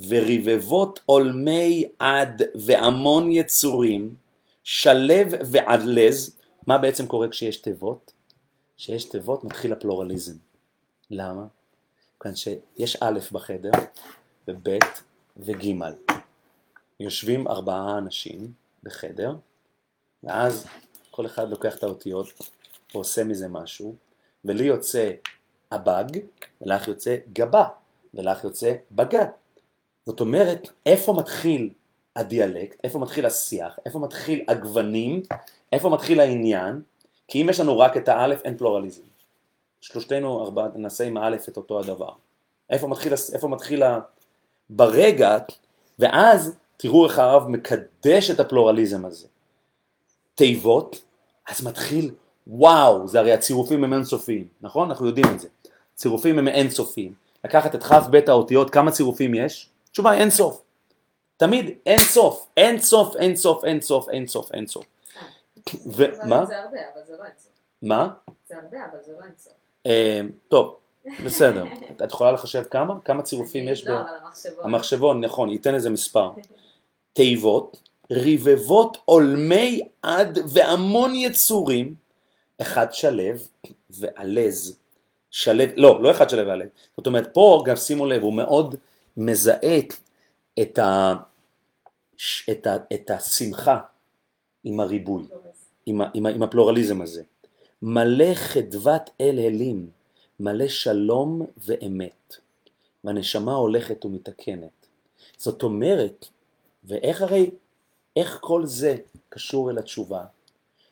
ורבבות עולמי עד והמון יצורים, שלב ועדלז, מה בעצם קורה כשיש תיבות? כשיש תיבות מתחיל הפלורליזם. למה? כיוון שיש א' בחדר, וב' וג'. יושבים ארבעה אנשים בחדר, ואז כל אחד לוקח את האותיות ועושה מזה משהו, ולי יוצא הבג, ולך יוצא גבה, ולך יוצא בגד. זאת אומרת, איפה מתחיל הדיאלקט, איפה מתחיל השיח, איפה מתחיל הגוונים, איפה מתחיל העניין, כי אם יש לנו רק את האלף אין פלורליזם. שלושתנו ארבעה נעשה עם האלף את אותו הדבר. איפה מתחיל, איפה מתחיל ה... ברגע, ואז תראו איך הרב מקדש את הפלורליזם הזה. תיבות, אז מתחיל, וואו, זה הרי הצירופים הם אינסופיים, נכון? אנחנו יודעים את זה. צירופים הם אינסופיים. לקחת את כ"ב האותיות, כמה צירופים יש? התשובה היא אין סוף. תמיד אין סוף, אין סוף, אין סוף, אין סוף, אין סוף, אין סוף. ומה?
זה הרבה, אבל זה לא אינסוף.
מה?
זה הרבה, אבל זה לא אינסוף.
אה, טוב, בסדר. את יכולה לחשב כמה? כמה צירופים יש ב...
לא, אבל המחשבון.
המחשבון, נכון, ייתן איזה מספר. תיבות, רבבות עולמי עד והמון יצורים, אחד שלב ועלז. שלב, לא, לא אחד שלב ועלז. זאת אומרת, פה גם שימו לב, הוא מאוד מזהה את, ה, את, ה, את השמחה עם הריבוי, עם, עם, עם הפלורליזם הזה. מלא חדוות אל אלים, מלא שלום ואמת, והנשמה הולכת ומתקנת. זאת אומרת, ואיך הרי, איך כל זה קשור אל התשובה?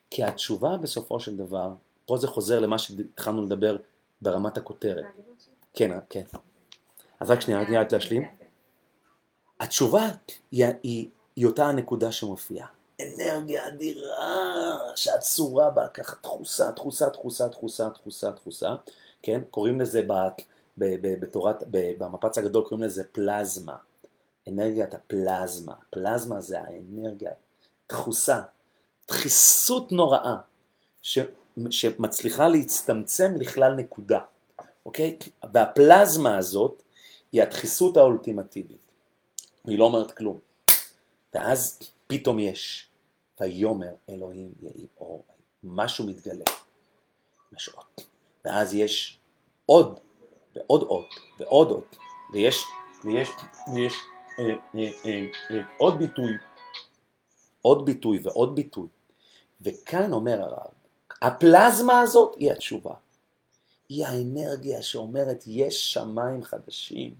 כי התשובה בסופו של דבר, פה זה חוזר למה שהתחלנו לדבר ברמת הכותרת. כן, כן. אז רק שנייה, רק להשלים. התשובה היא, היא, היא אותה הנקודה שמופיעה. אנרגיה אדירה שאצורה בה ככה תחוסה, תחוסה, תחוסה, תחוסה, תחוסה, תחוסה, כן? קוראים לזה ב, ב, ב, בתורת, ב, במפץ הגדול קוראים לזה פלזמה. אנרגיית הפלזמה. פלזמה זה האנרגיה, תחוסה, דחיסות נוראה, ש, שמצליחה להצטמצם לכלל נקודה, אוקיי? והפלזמה הזאת היא הדחיסות האולטימטיבית. היא לא אומרת כלום. ואז פתאום יש, ויאמר אלוהים יהי אור, משהו מתגלה, יש אות. ואז יש עוד, ועוד אות, ועוד אות, ויש, ויש, ויש עוד ביטוי, עוד ביטוי ועוד ביטוי. וכאן אומר הרב, הפלזמה הזאת היא התשובה. היא האנרגיה שאומרת יש שמיים חדשים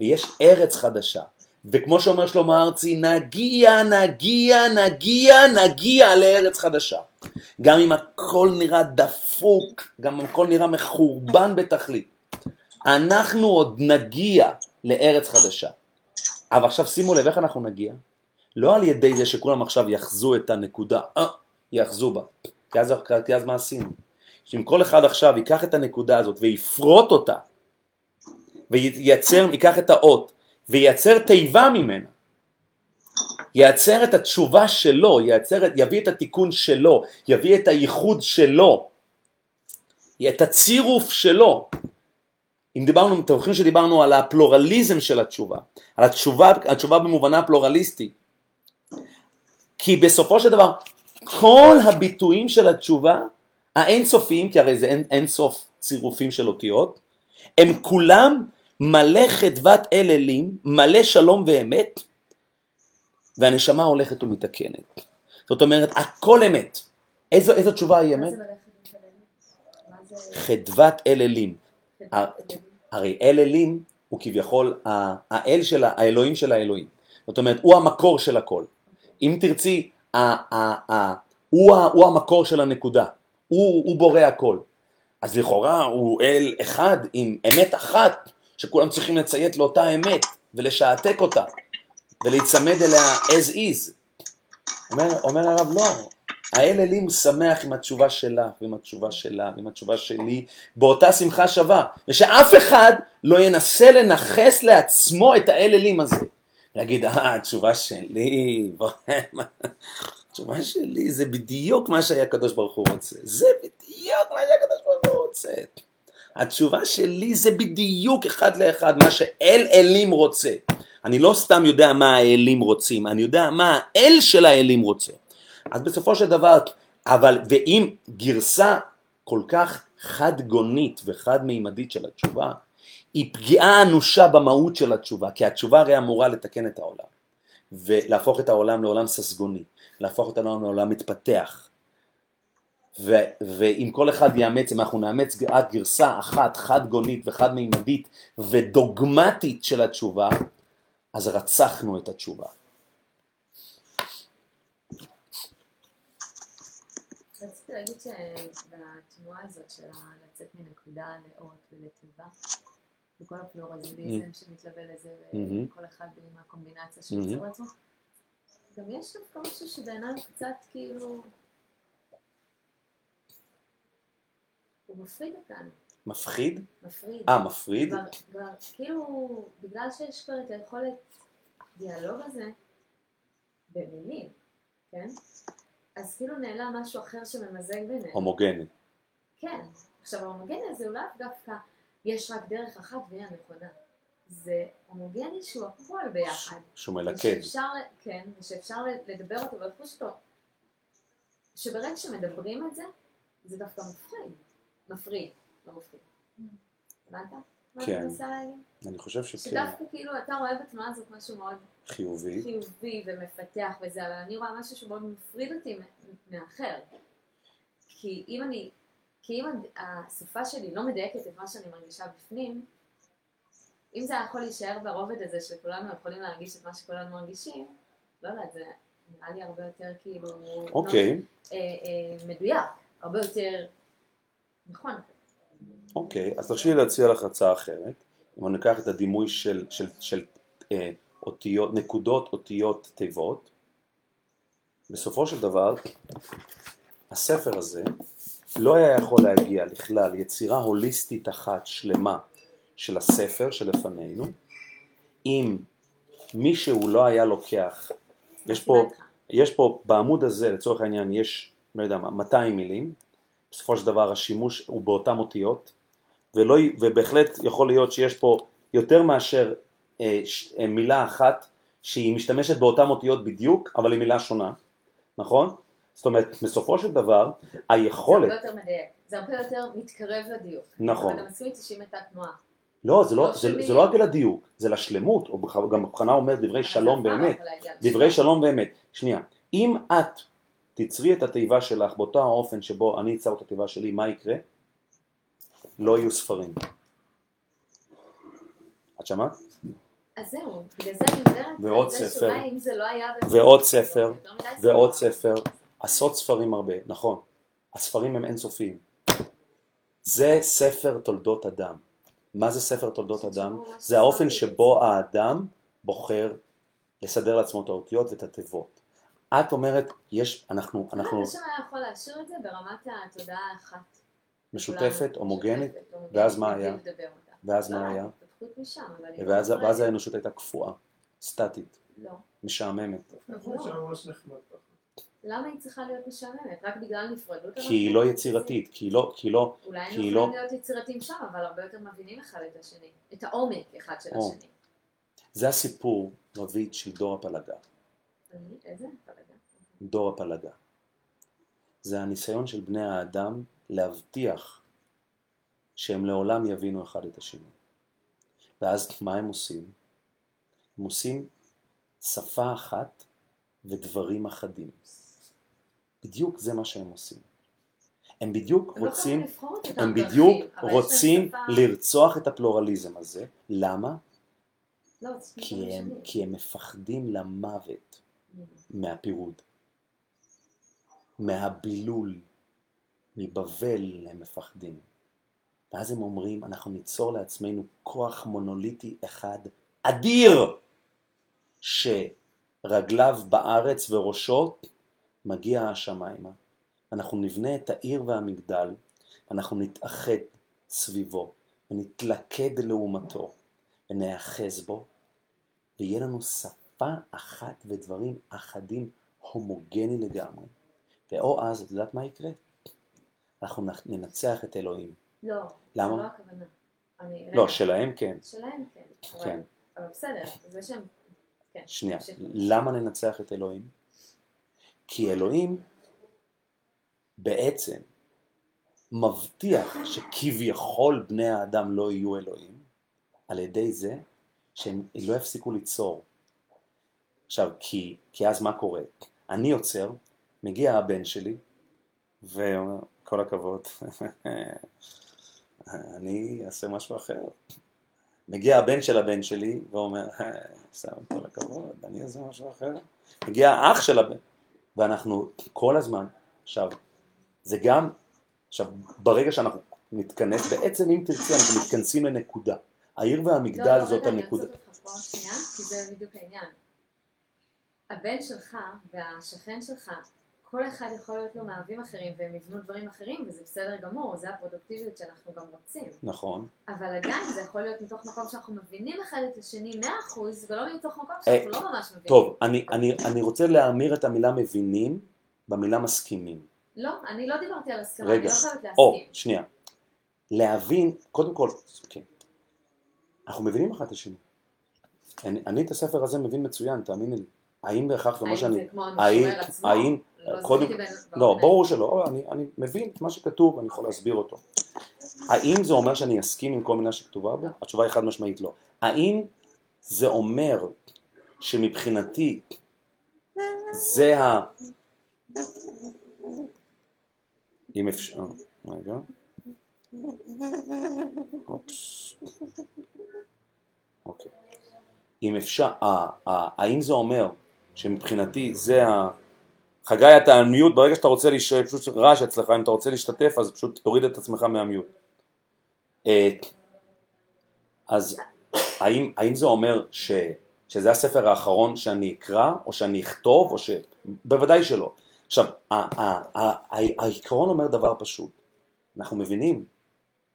ויש ארץ חדשה. וכמו שאומר שלמה ארצי, נגיע, נגיע, נגיע, נגיע לארץ חדשה. גם אם הכל נראה דפוק, גם אם הכל נראה מחורבן בתכלית, אנחנו עוד נגיע לארץ חדשה. אבל עכשיו שימו לב איך אנחנו נגיע. לא על ידי זה שכולם עכשיו יחזו את הנקודה, אה, יחזו בה. כי אז, כי אז מה עשינו? שאם כל אחד עכשיו ייקח את הנקודה הזאת ויפרוט אותה, וייצר, ייקח את האות, וייצר תיבה ממנה, ייצר את התשובה שלו, ייצר, יביא את התיקון שלו, יביא את הייחוד שלו, את הצירוף שלו. אם דיברנו, אתם זוכרים שדיברנו על הפלורליזם של התשובה, על התשובה, התשובה במובנה הפלורליסטי. כי בסופו של דבר, כל הביטויים של התשובה, האינסופיים, כי הרי זה אין, אין סוף צירופים של אותיות, הם כולם מלא חדוות אל אלים, מלא שלום ואמת, והנשמה הולכת ומתקנת. זאת אומרת, הכל אמת. איזו, איזו תשובה היא אמת? חדוות אל אלים. הרי אל אלים הוא כביכול האל של האלוהים של האלוהים. זאת אומרת, הוא המקור של הכל. אם תרצי, ה- ה- ה- הוא הוא המקור של הנקודה. הוא, הוא בורא הכל. אז לכאורה הוא אל אחד עם אמת אחת, שכולם צריכים לציית לאותה אמת ולשעתק אותה ולהיצמד אליה as is. אומר, אומר הרב לא, האל אלים שמח עם התשובה שלך ועם התשובה שלה ועם התשובה שלי באותה שמחה שווה, ושאף אחד לא ינסה לנכס לעצמו את האל אלים הזה. להגיד, אה, התשובה שלי, התשובה שלי זה בדיוק מה שהיה הקדוש ברוך הוא רוצה. זה בדיוק מה שהקדוש ברוך הוא רוצה. התשובה שלי זה בדיוק אחד לאחד מה שאל אלים רוצה. אני לא סתם יודע מה האלים רוצים, אני יודע מה האל של האלים רוצה. אז בסופו של דבר, אבל ואם גרסה כל כך חד גונית וחד מימדית של התשובה, היא פגיעה אנושה במהות של התשובה, כי התשובה הרי אמורה לתקן את העולם, ולהפוך את העולם לעולם ססגוני, להפוך את העולם לעולם מתפתח. ו- ואם כל אחד יאמץ, אם אנחנו נאמץ רק גרסה אחת חד גונית וחד מימדית ודוגמטית של התשובה, אז רצחנו את התשובה.
אז רציתי להגיד שבתנועה הזאת של לצאת מנקודה לאות ולתיבה, בכל הפלורליזם שמתלווה לזה. וכל אחד עם הקומבינציה שהוא
מהמם.
יוצר לעצמו, גם יש דווקא משהו שבעיניי קצת כאילו... הוא מפריד אותנו,
מפחיד?
מפריד.
אה, מפריד?
כבר, כבר, כאילו, בגלל שיש כבר את היכולת דיאלוג הזה במילים, כן? אז כאילו נעלם משהו אחר שממזג ביניהם.
הומוגני.
כן. עכשיו ההומוגני הזה הוא לאו דווקא יש רק דרך אחת והיא הנכונה. זה הומוגני שהוא הכל ביחד.
שהוא מלכד.
ושאפשר, כן, ושאפשר לדבר אותו ולחוש אותו. שברגע שמדברים את זה, זה דווקא מפחיד. מפריד, לא מפחיד. הבנת?
כן.
אני
חושב שכן.
שדווקא כאילו אתה רואה בתנועה הזאת משהו מאוד
חיובי.
חיובי ומפתח וזה, אבל אני רואה משהו שמאוד מפריד אותי מ- מהאחר. כי אם אני, כי אם השפה שלי לא מדייקת את מה שאני מרגישה בפנים, אם זה יכול להישאר ברובד הזה שכולנו יכולים להרגיש את מה שכולנו מרגישים, לא יודעת, זה נראה לי הרבה יותר כאילו...
אוקיי,
אה, אה, מדויק, הרבה יותר נכון.
אוקיי. אז תרשי לי להציע לך הצעה אחרת. אם אני אקח את הדימוי של, של, של אה, אותיות, נקודות, אותיות, תיבות, בסופו של דבר, הספר הזה לא היה יכול להגיע לכלל יצירה הוליסטית אחת שלמה של הספר שלפנינו, אם מישהו לא היה לוקח, יש פה. יש פה בעמוד הזה לצורך העניין יש, לא יודע מה, 200 מילים, בסופו של דבר השימוש הוא באותן אותיות, ולא, ובהחלט יכול להיות שיש פה יותר מאשר אה, ש, אה, מילה אחת שהיא משתמשת באותן אותיות בדיוק, אבל היא מילה שונה, נכון? זאת אומרת, בסופו של דבר,
זה
היכולת,
הרבה יותר מדייק, זה הרבה יותר מתקרב לדיוק.
נכון.
אבל אתה מסכים איתי שאם הייתה תנועה.
לא, זה לא,
לא
זה. זה לא רק לדיוק, זה לשלמות, או גם בכוונה אומר דברי שלום
זה
באמת, דברי. שלום באמת. שנייה, אם את תצרי את התיבה שלך באותו האופן שבו אני אצר את התיבה שלי, מה יקרה? לא יהיו ספרים. את שמעת?
אז זהו, בגלל זה אני מדברת
ועוד ספר.
לא
ועוד ספר,
יותר מדי
ועוד
ספר.
ספר, עשרות ספרים הרבה, נכון. הספרים הם אינסופיים. זה ספר תולדות אדם. מה זה ספר תולדות אדם? זה האופן שבו האדם בוחר לסדר לעצמו את האותיות ואת התיבות. את אומרת, יש, אנחנו, אנחנו
לא, השם היה יכול להשאיר את זה ברמת התודעה האחת.
משותפת, הומוגנית, ואז מה היה? ואז מה היה?
לא
ואז,
יכולה-
ואז האנושות הייתה קפואה, סטטית,
לא.
משעממת.
למה היא צריכה להיות משעממת? רק בגלל נפרדות?
כי היא לא יצירתית, כי היא לא, כי היא לא,
אולי
היא
יכולים
לא-
להיות יצירתיים שם, אבל הרבה יותר מבינים אחד את השני. את העומק אחד של. השני.
זה הסיפור, רבית, של דור הפלגה.
איזה? פלגה.
דור הפלגה. זה הניסיון של בני האדם להבטיח שהם לעולם יבינו אחד את השני. ואז מה הם עושים? הם עושים שפה אחת ודברים אחדים. בדיוק זה מה שהם עושים. הם בדיוק
לא
רוצים,
אותם
הם בדיוק רוצים
שפה-
לרצוח את הפלורליזם הזה. למה?
לא,
כי
דברים
הם. כי הם מפחדים למוות מהפירוד. מהבילול, מבבל הם מפחדים. ואז הם אומרים, אנחנו ניצור לעצמנו כוח מונוליטי אחד אדיר, שרגליו בארץ וראשו מגיע השמיימה. אנחנו נבנה את העיר והמגדל, אנחנו נתאחד סביבו, ונתלכד לעומתו, ונאחז בו, ויהיה לנו שפה אחת ודברים אחדים הומוגני לגמרי. ואו אז, את יודעת מה יקרה? אנחנו ננצח את אלוהים.
לא,
למה?
זה לא הכוונה. אני-
לא,
רגע,
שלהם כן.
שלהם כן. אבל-
כן.
אבל בסדר, זה שהם... כן.
שנייה. למה ננצח את אלוהים? כי אלוהים בעצם מבטיח שכביכול בני האדם לא יהיו אלוהים, על ידי זה שהם לא יפסיקו ליצור. עכשיו, כי, כי אז מה קורה? אני יוצר, מגיע הבן שלי, ואומר, כל הכבוד, אני אעשה משהו אחר. מגיע הבן של הבן שלי, ואומר, סתם, כל הכבוד, אני אעשה משהו אחר. מגיע האח של הבן, ואנחנו כל הזמן, עכשיו, זה גם, עכשיו, ברגע שאנחנו נתכנס, בעצם אם תרצי, אנחנו מתכנסים לנקודה. העיר והמגדל
לא,
זאת
רגע, אני
הנקודה.
עוצרת אותך פה שנייה, כי זה בדיוק העניין. הבן שלך והשכן שלך, כל אחד יכול להיות לו מאהבים אחרים והם יבנו דברים אחרים וזה בסדר גמור, זה הפרודוקטיביות שאנחנו גם רוצים.
נכון.
אבל עדיין זה יכול להיות מתוך מקום שאנחנו מבינים אחד את השני 100% ולא מתוך מקום
אה,
שאנחנו לא ממש מבינים.
טוב, אני, אני, אני רוצה להמיר את המילה מבינים במילה מסכימים.
לא, אני לא דיברתי על הסכמה, אני
רגע,
לא חייבת
או,
להסכים.
שנייה. להבין, קודם כל, כן, אנחנו מבינים אחד את השני. אני, אני את הספר הזה מבין מצוין, תאמיני לי. האם בהכרח זה מה
האם
שאני...
זה כמו
האם,
המשורר עצמו?
האם, קודם,
זכיתי בין-
לא, ברור שלא, אני, אני מבין את מה שכתוב, אני יכול להסביר אותו. האם זה אומר שאני אסכים עם כל מילה שכתובה בו? התשובה היא חד משמעית לא. האם זה אומר שמבחינתי זה ה... אם אפשר... רגע. אופס. אוקיי. אם אפשר... אה, אה, האם זה אומר שמבחינתי זה ה... חגי אתה על מיוט, ברגע שאתה רוצה, להיש... פשוט רעש אצלך, אם אתה רוצה להשתתף אז פשוט תוריד את עצמך מהמיוט. אה, אז האם, האם זה אומר ש, שזה הספר האחרון שאני אקרא, או שאני אכתוב, או ש... בוודאי שלא. עכשיו, העיקרון אומר דבר פשוט, אנחנו מבינים,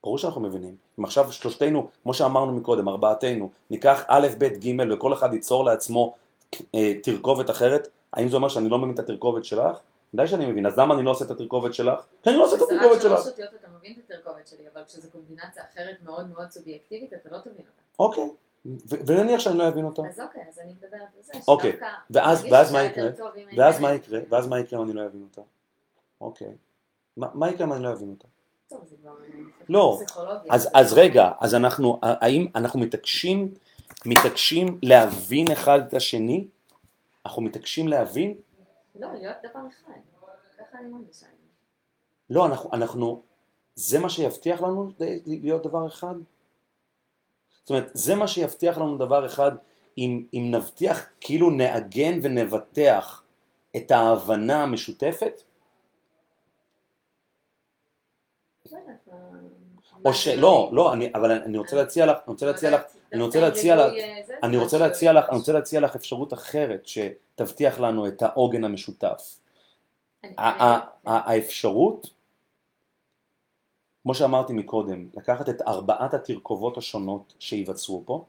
ברור שאנחנו מבינים, אם עכשיו שלושתנו, כמו שאמרנו מקודם, ארבעתנו, ניקח א', ב', ג' וכל אחד ייצור לעצמו אה, תרכובת אחרת, האם זה אומר שאני לא מבין את התרכובת שלך? ודאי שאני מבין, אז למה אני לא עושה את התרכובת שלך? כי אני לא עושה את
כשזה רק
התרכובת
שלוש
שלך.
אותיות אתה מבין את התרכובת שלי, אבל כשזו קומבינציה אחרת מאוד מאוד סובייקטיבית אתה לא תבין אותה.
אוקיי, ונניח שאני לא אבין אותה.
אז אוקיי, אז אני מדברת על זה,
אוקיי, ואז- מה יקרה?
אם
ואז מה יקרה? ואז מה יקרה אם אני לא אבין אותה? אוקיי. מה יקרה אם אני לא אבין אותה?
אה,
לא. אז רגע, אז אנחנו, האם אנחנו מתעקשים, מתעקשים להבין אחד את השני? אנחנו מתעקשים להבין?
לא, להיות דבר אחד. ככה אני מרגישה.
לא, אנחנו, אנחנו, זה מה שיבטיח לנו להיות דבר אחד? זאת אומרת, זה מה שיבטיח לנו דבר אחד אם, אם נבטיח, כאילו נעגן ונבטח את ההבנה המשותפת?
לא
או
זה-
לא, אני, אבל אני רוצה להציע לך, אני רוצה להציע לך, אני רוצה להציע לך, אני רוצה להציע לך, אני רוצה להציע לך אפשרות אחרת שתבטיח לנו את העוגן המשותף. האפשרות, כמו שאמרתי מקודם, לקחת את ארבעת התרכובות השונות שייווצרו פה,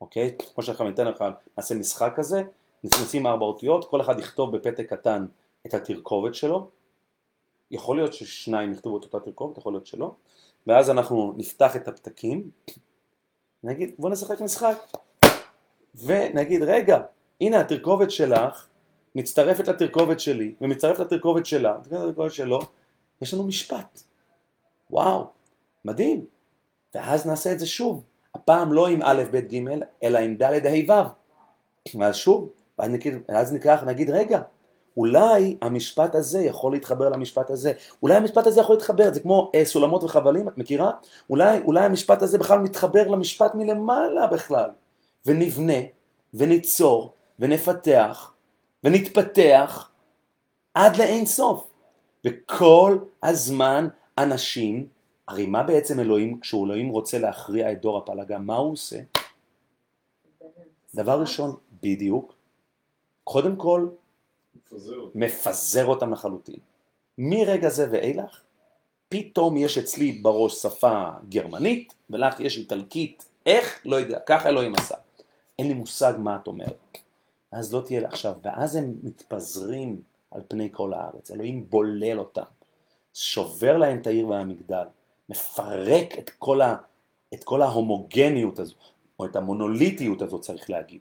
אוקיי? כמו שאנחנו ניתן לך, נעשה משחק כזה, נשים ארבע אותיות, כל אחד יכתוב בפתק קטן את התרכובת שלו, יכול להיות ששניים יכתבו את אותה תרכובת, יכול להיות שלא, ואז אנחנו נפתח את הפתקים, נגיד בוא נשחק משחק, ונגיד רגע, הנה התרכובת שלך מצטרפת לתרכובת שלי, ומצטרפת לתרכובת שלה, לתרכובת שלו, יש לנו משפט. וואו, מדהים. ואז נעשה את זה שוב. הפעם לא עם א', ב', ג', אלא עם ד', ה', ו'. ואז שוב, ואז ניקח, נגיד, רגע, אולי המשפט הזה יכול להתחבר למשפט הזה, אולי המשפט הזה יכול להתחבר, זה כמו אה, סולמות וחבלים, את מכירה? אולי, אולי המשפט הזה בכלל מתחבר למשפט מלמעלה בכלל, ונבנה, וניצור, ונפתח, ונתפתח עד לאין סוף. וכל הזמן אנשים, הרי מה בעצם אלוהים, כשהוא אלוהים רוצה להכריע את דור הפלגה, מה הוא עושה? דבר ראשון, בדיוק, קודם כל
מפזר
אותם לחלוטין. מרגע זה ואילך, פתאום יש אצלי בראש שפה גרמנית, ולך יש איטלקית, איך? לא יודע, ככה אלוהים עשה. אין לי מושג מה את אומרת. אז לא תהיה עכשיו, ואז הם מתפזרים על פני כל הארץ, אלוהים בולל אותם, שובר להם את העיר והמגדל, מפרק את כל, ה, את כל ההומוגניות הזו, או את המונוליטיות הזאת צריך להגיד.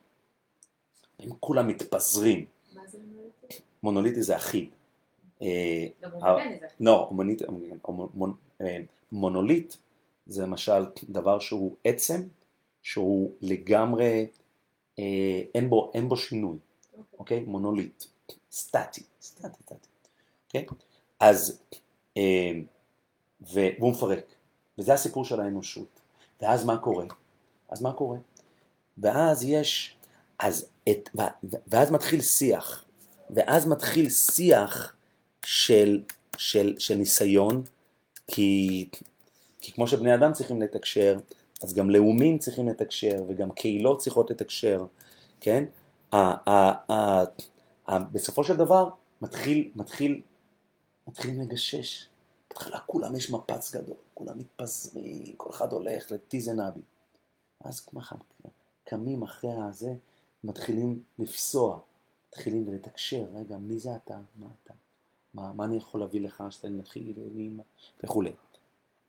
הם כולם מתפזרים,
מונוליטי?
זה אחיד. אה, אה,
זה.
לא, הומון- אה, מונוליט זה למשל דבר שהוא עצם, שהוא לגמרי, אה, אין בו, אין בו שינוי,
אוקיי.
אוקיי? מונוליט, סטטי, סטטי, סטטי, אוקיי? אז, אה, והוא מפרק, וזה הסיפור של האנושות. ואז מה קורה? אז מה קורה? ואז יש, אז את, ו- ואז מתחיל שיח, ואז מתחיל שיח של, של, של ניסיון, כי, כי כמו שבני אדם צריכים לתקשר, אז גם לאומים צריכים לתקשר, וגם קהילות צריכות לתקשר, כן? ה- ה- ה- ה- בסופו של דבר מתחיל, מתחיל, מתחיל לגשש. בהתחלה כולם יש מפץ גדול, כולם מתפזרים, כל אחד הולך לטיזן אבי. אז ככה, קמים אחרי הזה, מתחילים לפסוע, מתחילים לתקשר, רגע, מי זה אתה? מה אתה? מה, מה אני יכול להביא לך שאתה מתחיל מי- וכולי.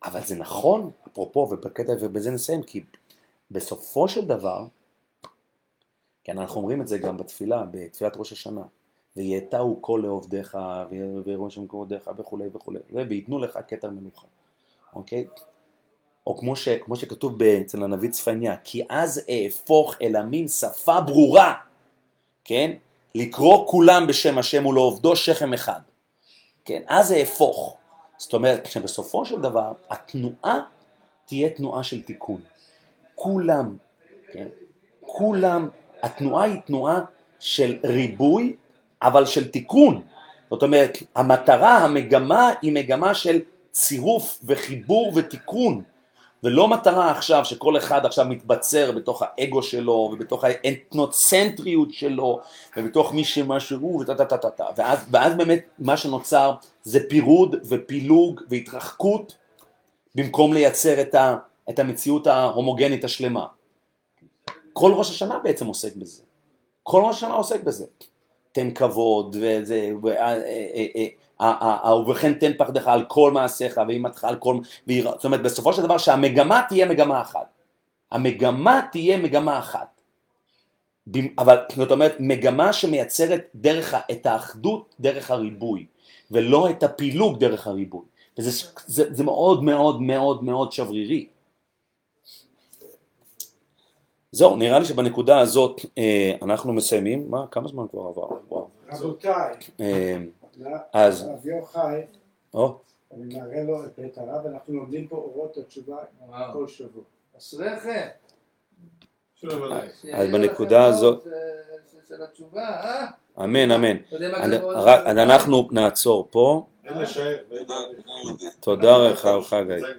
אבל זה נכון, אפרופו, ובקטע, ובזה נסיים, כי בסופו של דבר, כן, אנחנו אומרים את זה גם בתפילה, בתפילת ראש השנה, ויעתהו כל לעובדיך, ויראו שם כבודיך וכולי וכולי, וייתנו לך כתר מלוכה, אוקיי? או כמו, ש, כמו שכתוב אצל הנביא צפניה, כי אז אהפוך אל עמים שפה ברורה, כן? לקרוא כולם בשם השם ולעובדו שכם אחד, כן? אז אהפוך. זאת אומרת, שבסופו של דבר התנועה תהיה תנועה של תיקון. כולם, כן? כולם, התנועה היא תנועה של ריבוי, אבל של תיקון. זאת אומרת, המטרה, המגמה, היא מגמה של צירוף וחיבור ותיקון. ולא מטרה עכשיו שכל אחד עכשיו מתבצר בתוך האגו שלו ובתוך האתנוצנטריות שלו ובתוך מי שמה שהוא וטה טה טה טה טה ואז, ואז באמת מה שנוצר זה פירוד ופילוג והתרחקות במקום לייצר את, ה, את המציאות ההומוגנית השלמה. כל ראש השנה בעצם עוסק בזה. כל ראש השנה עוסק בזה. תן כבוד וזה, ובכן תן פחדך על כל מעשיך ואימתך על כל, זאת אומרת בסופו של דבר שהמגמה תהיה מגמה אחת, המגמה תהיה מגמה אחת, אבל זאת אומרת מגמה שמייצרת דרך, את האחדות דרך הריבוי ולא את הפילוג דרך הריבוי, וזה זה, זה מאוד מאוד מאוד מאוד שברירי. זהו, נראה לי שבנקודה הזאת אה, אנחנו מסיימים, מה, כמה זמן כבר עבר? וואו.
רבותיי,
אה, אז,
הרב יוחאי, אני מראה לו את בית הרב, אנחנו לומדים פה אורות התשובה. כל שבוע.
אשריכם. שיהיה
בנקודה הזאת-
אה, של התשובה, אה?
אמן, אמן. אז אנחנו נעצור פה,
לשער.
תודה, לך, חגי.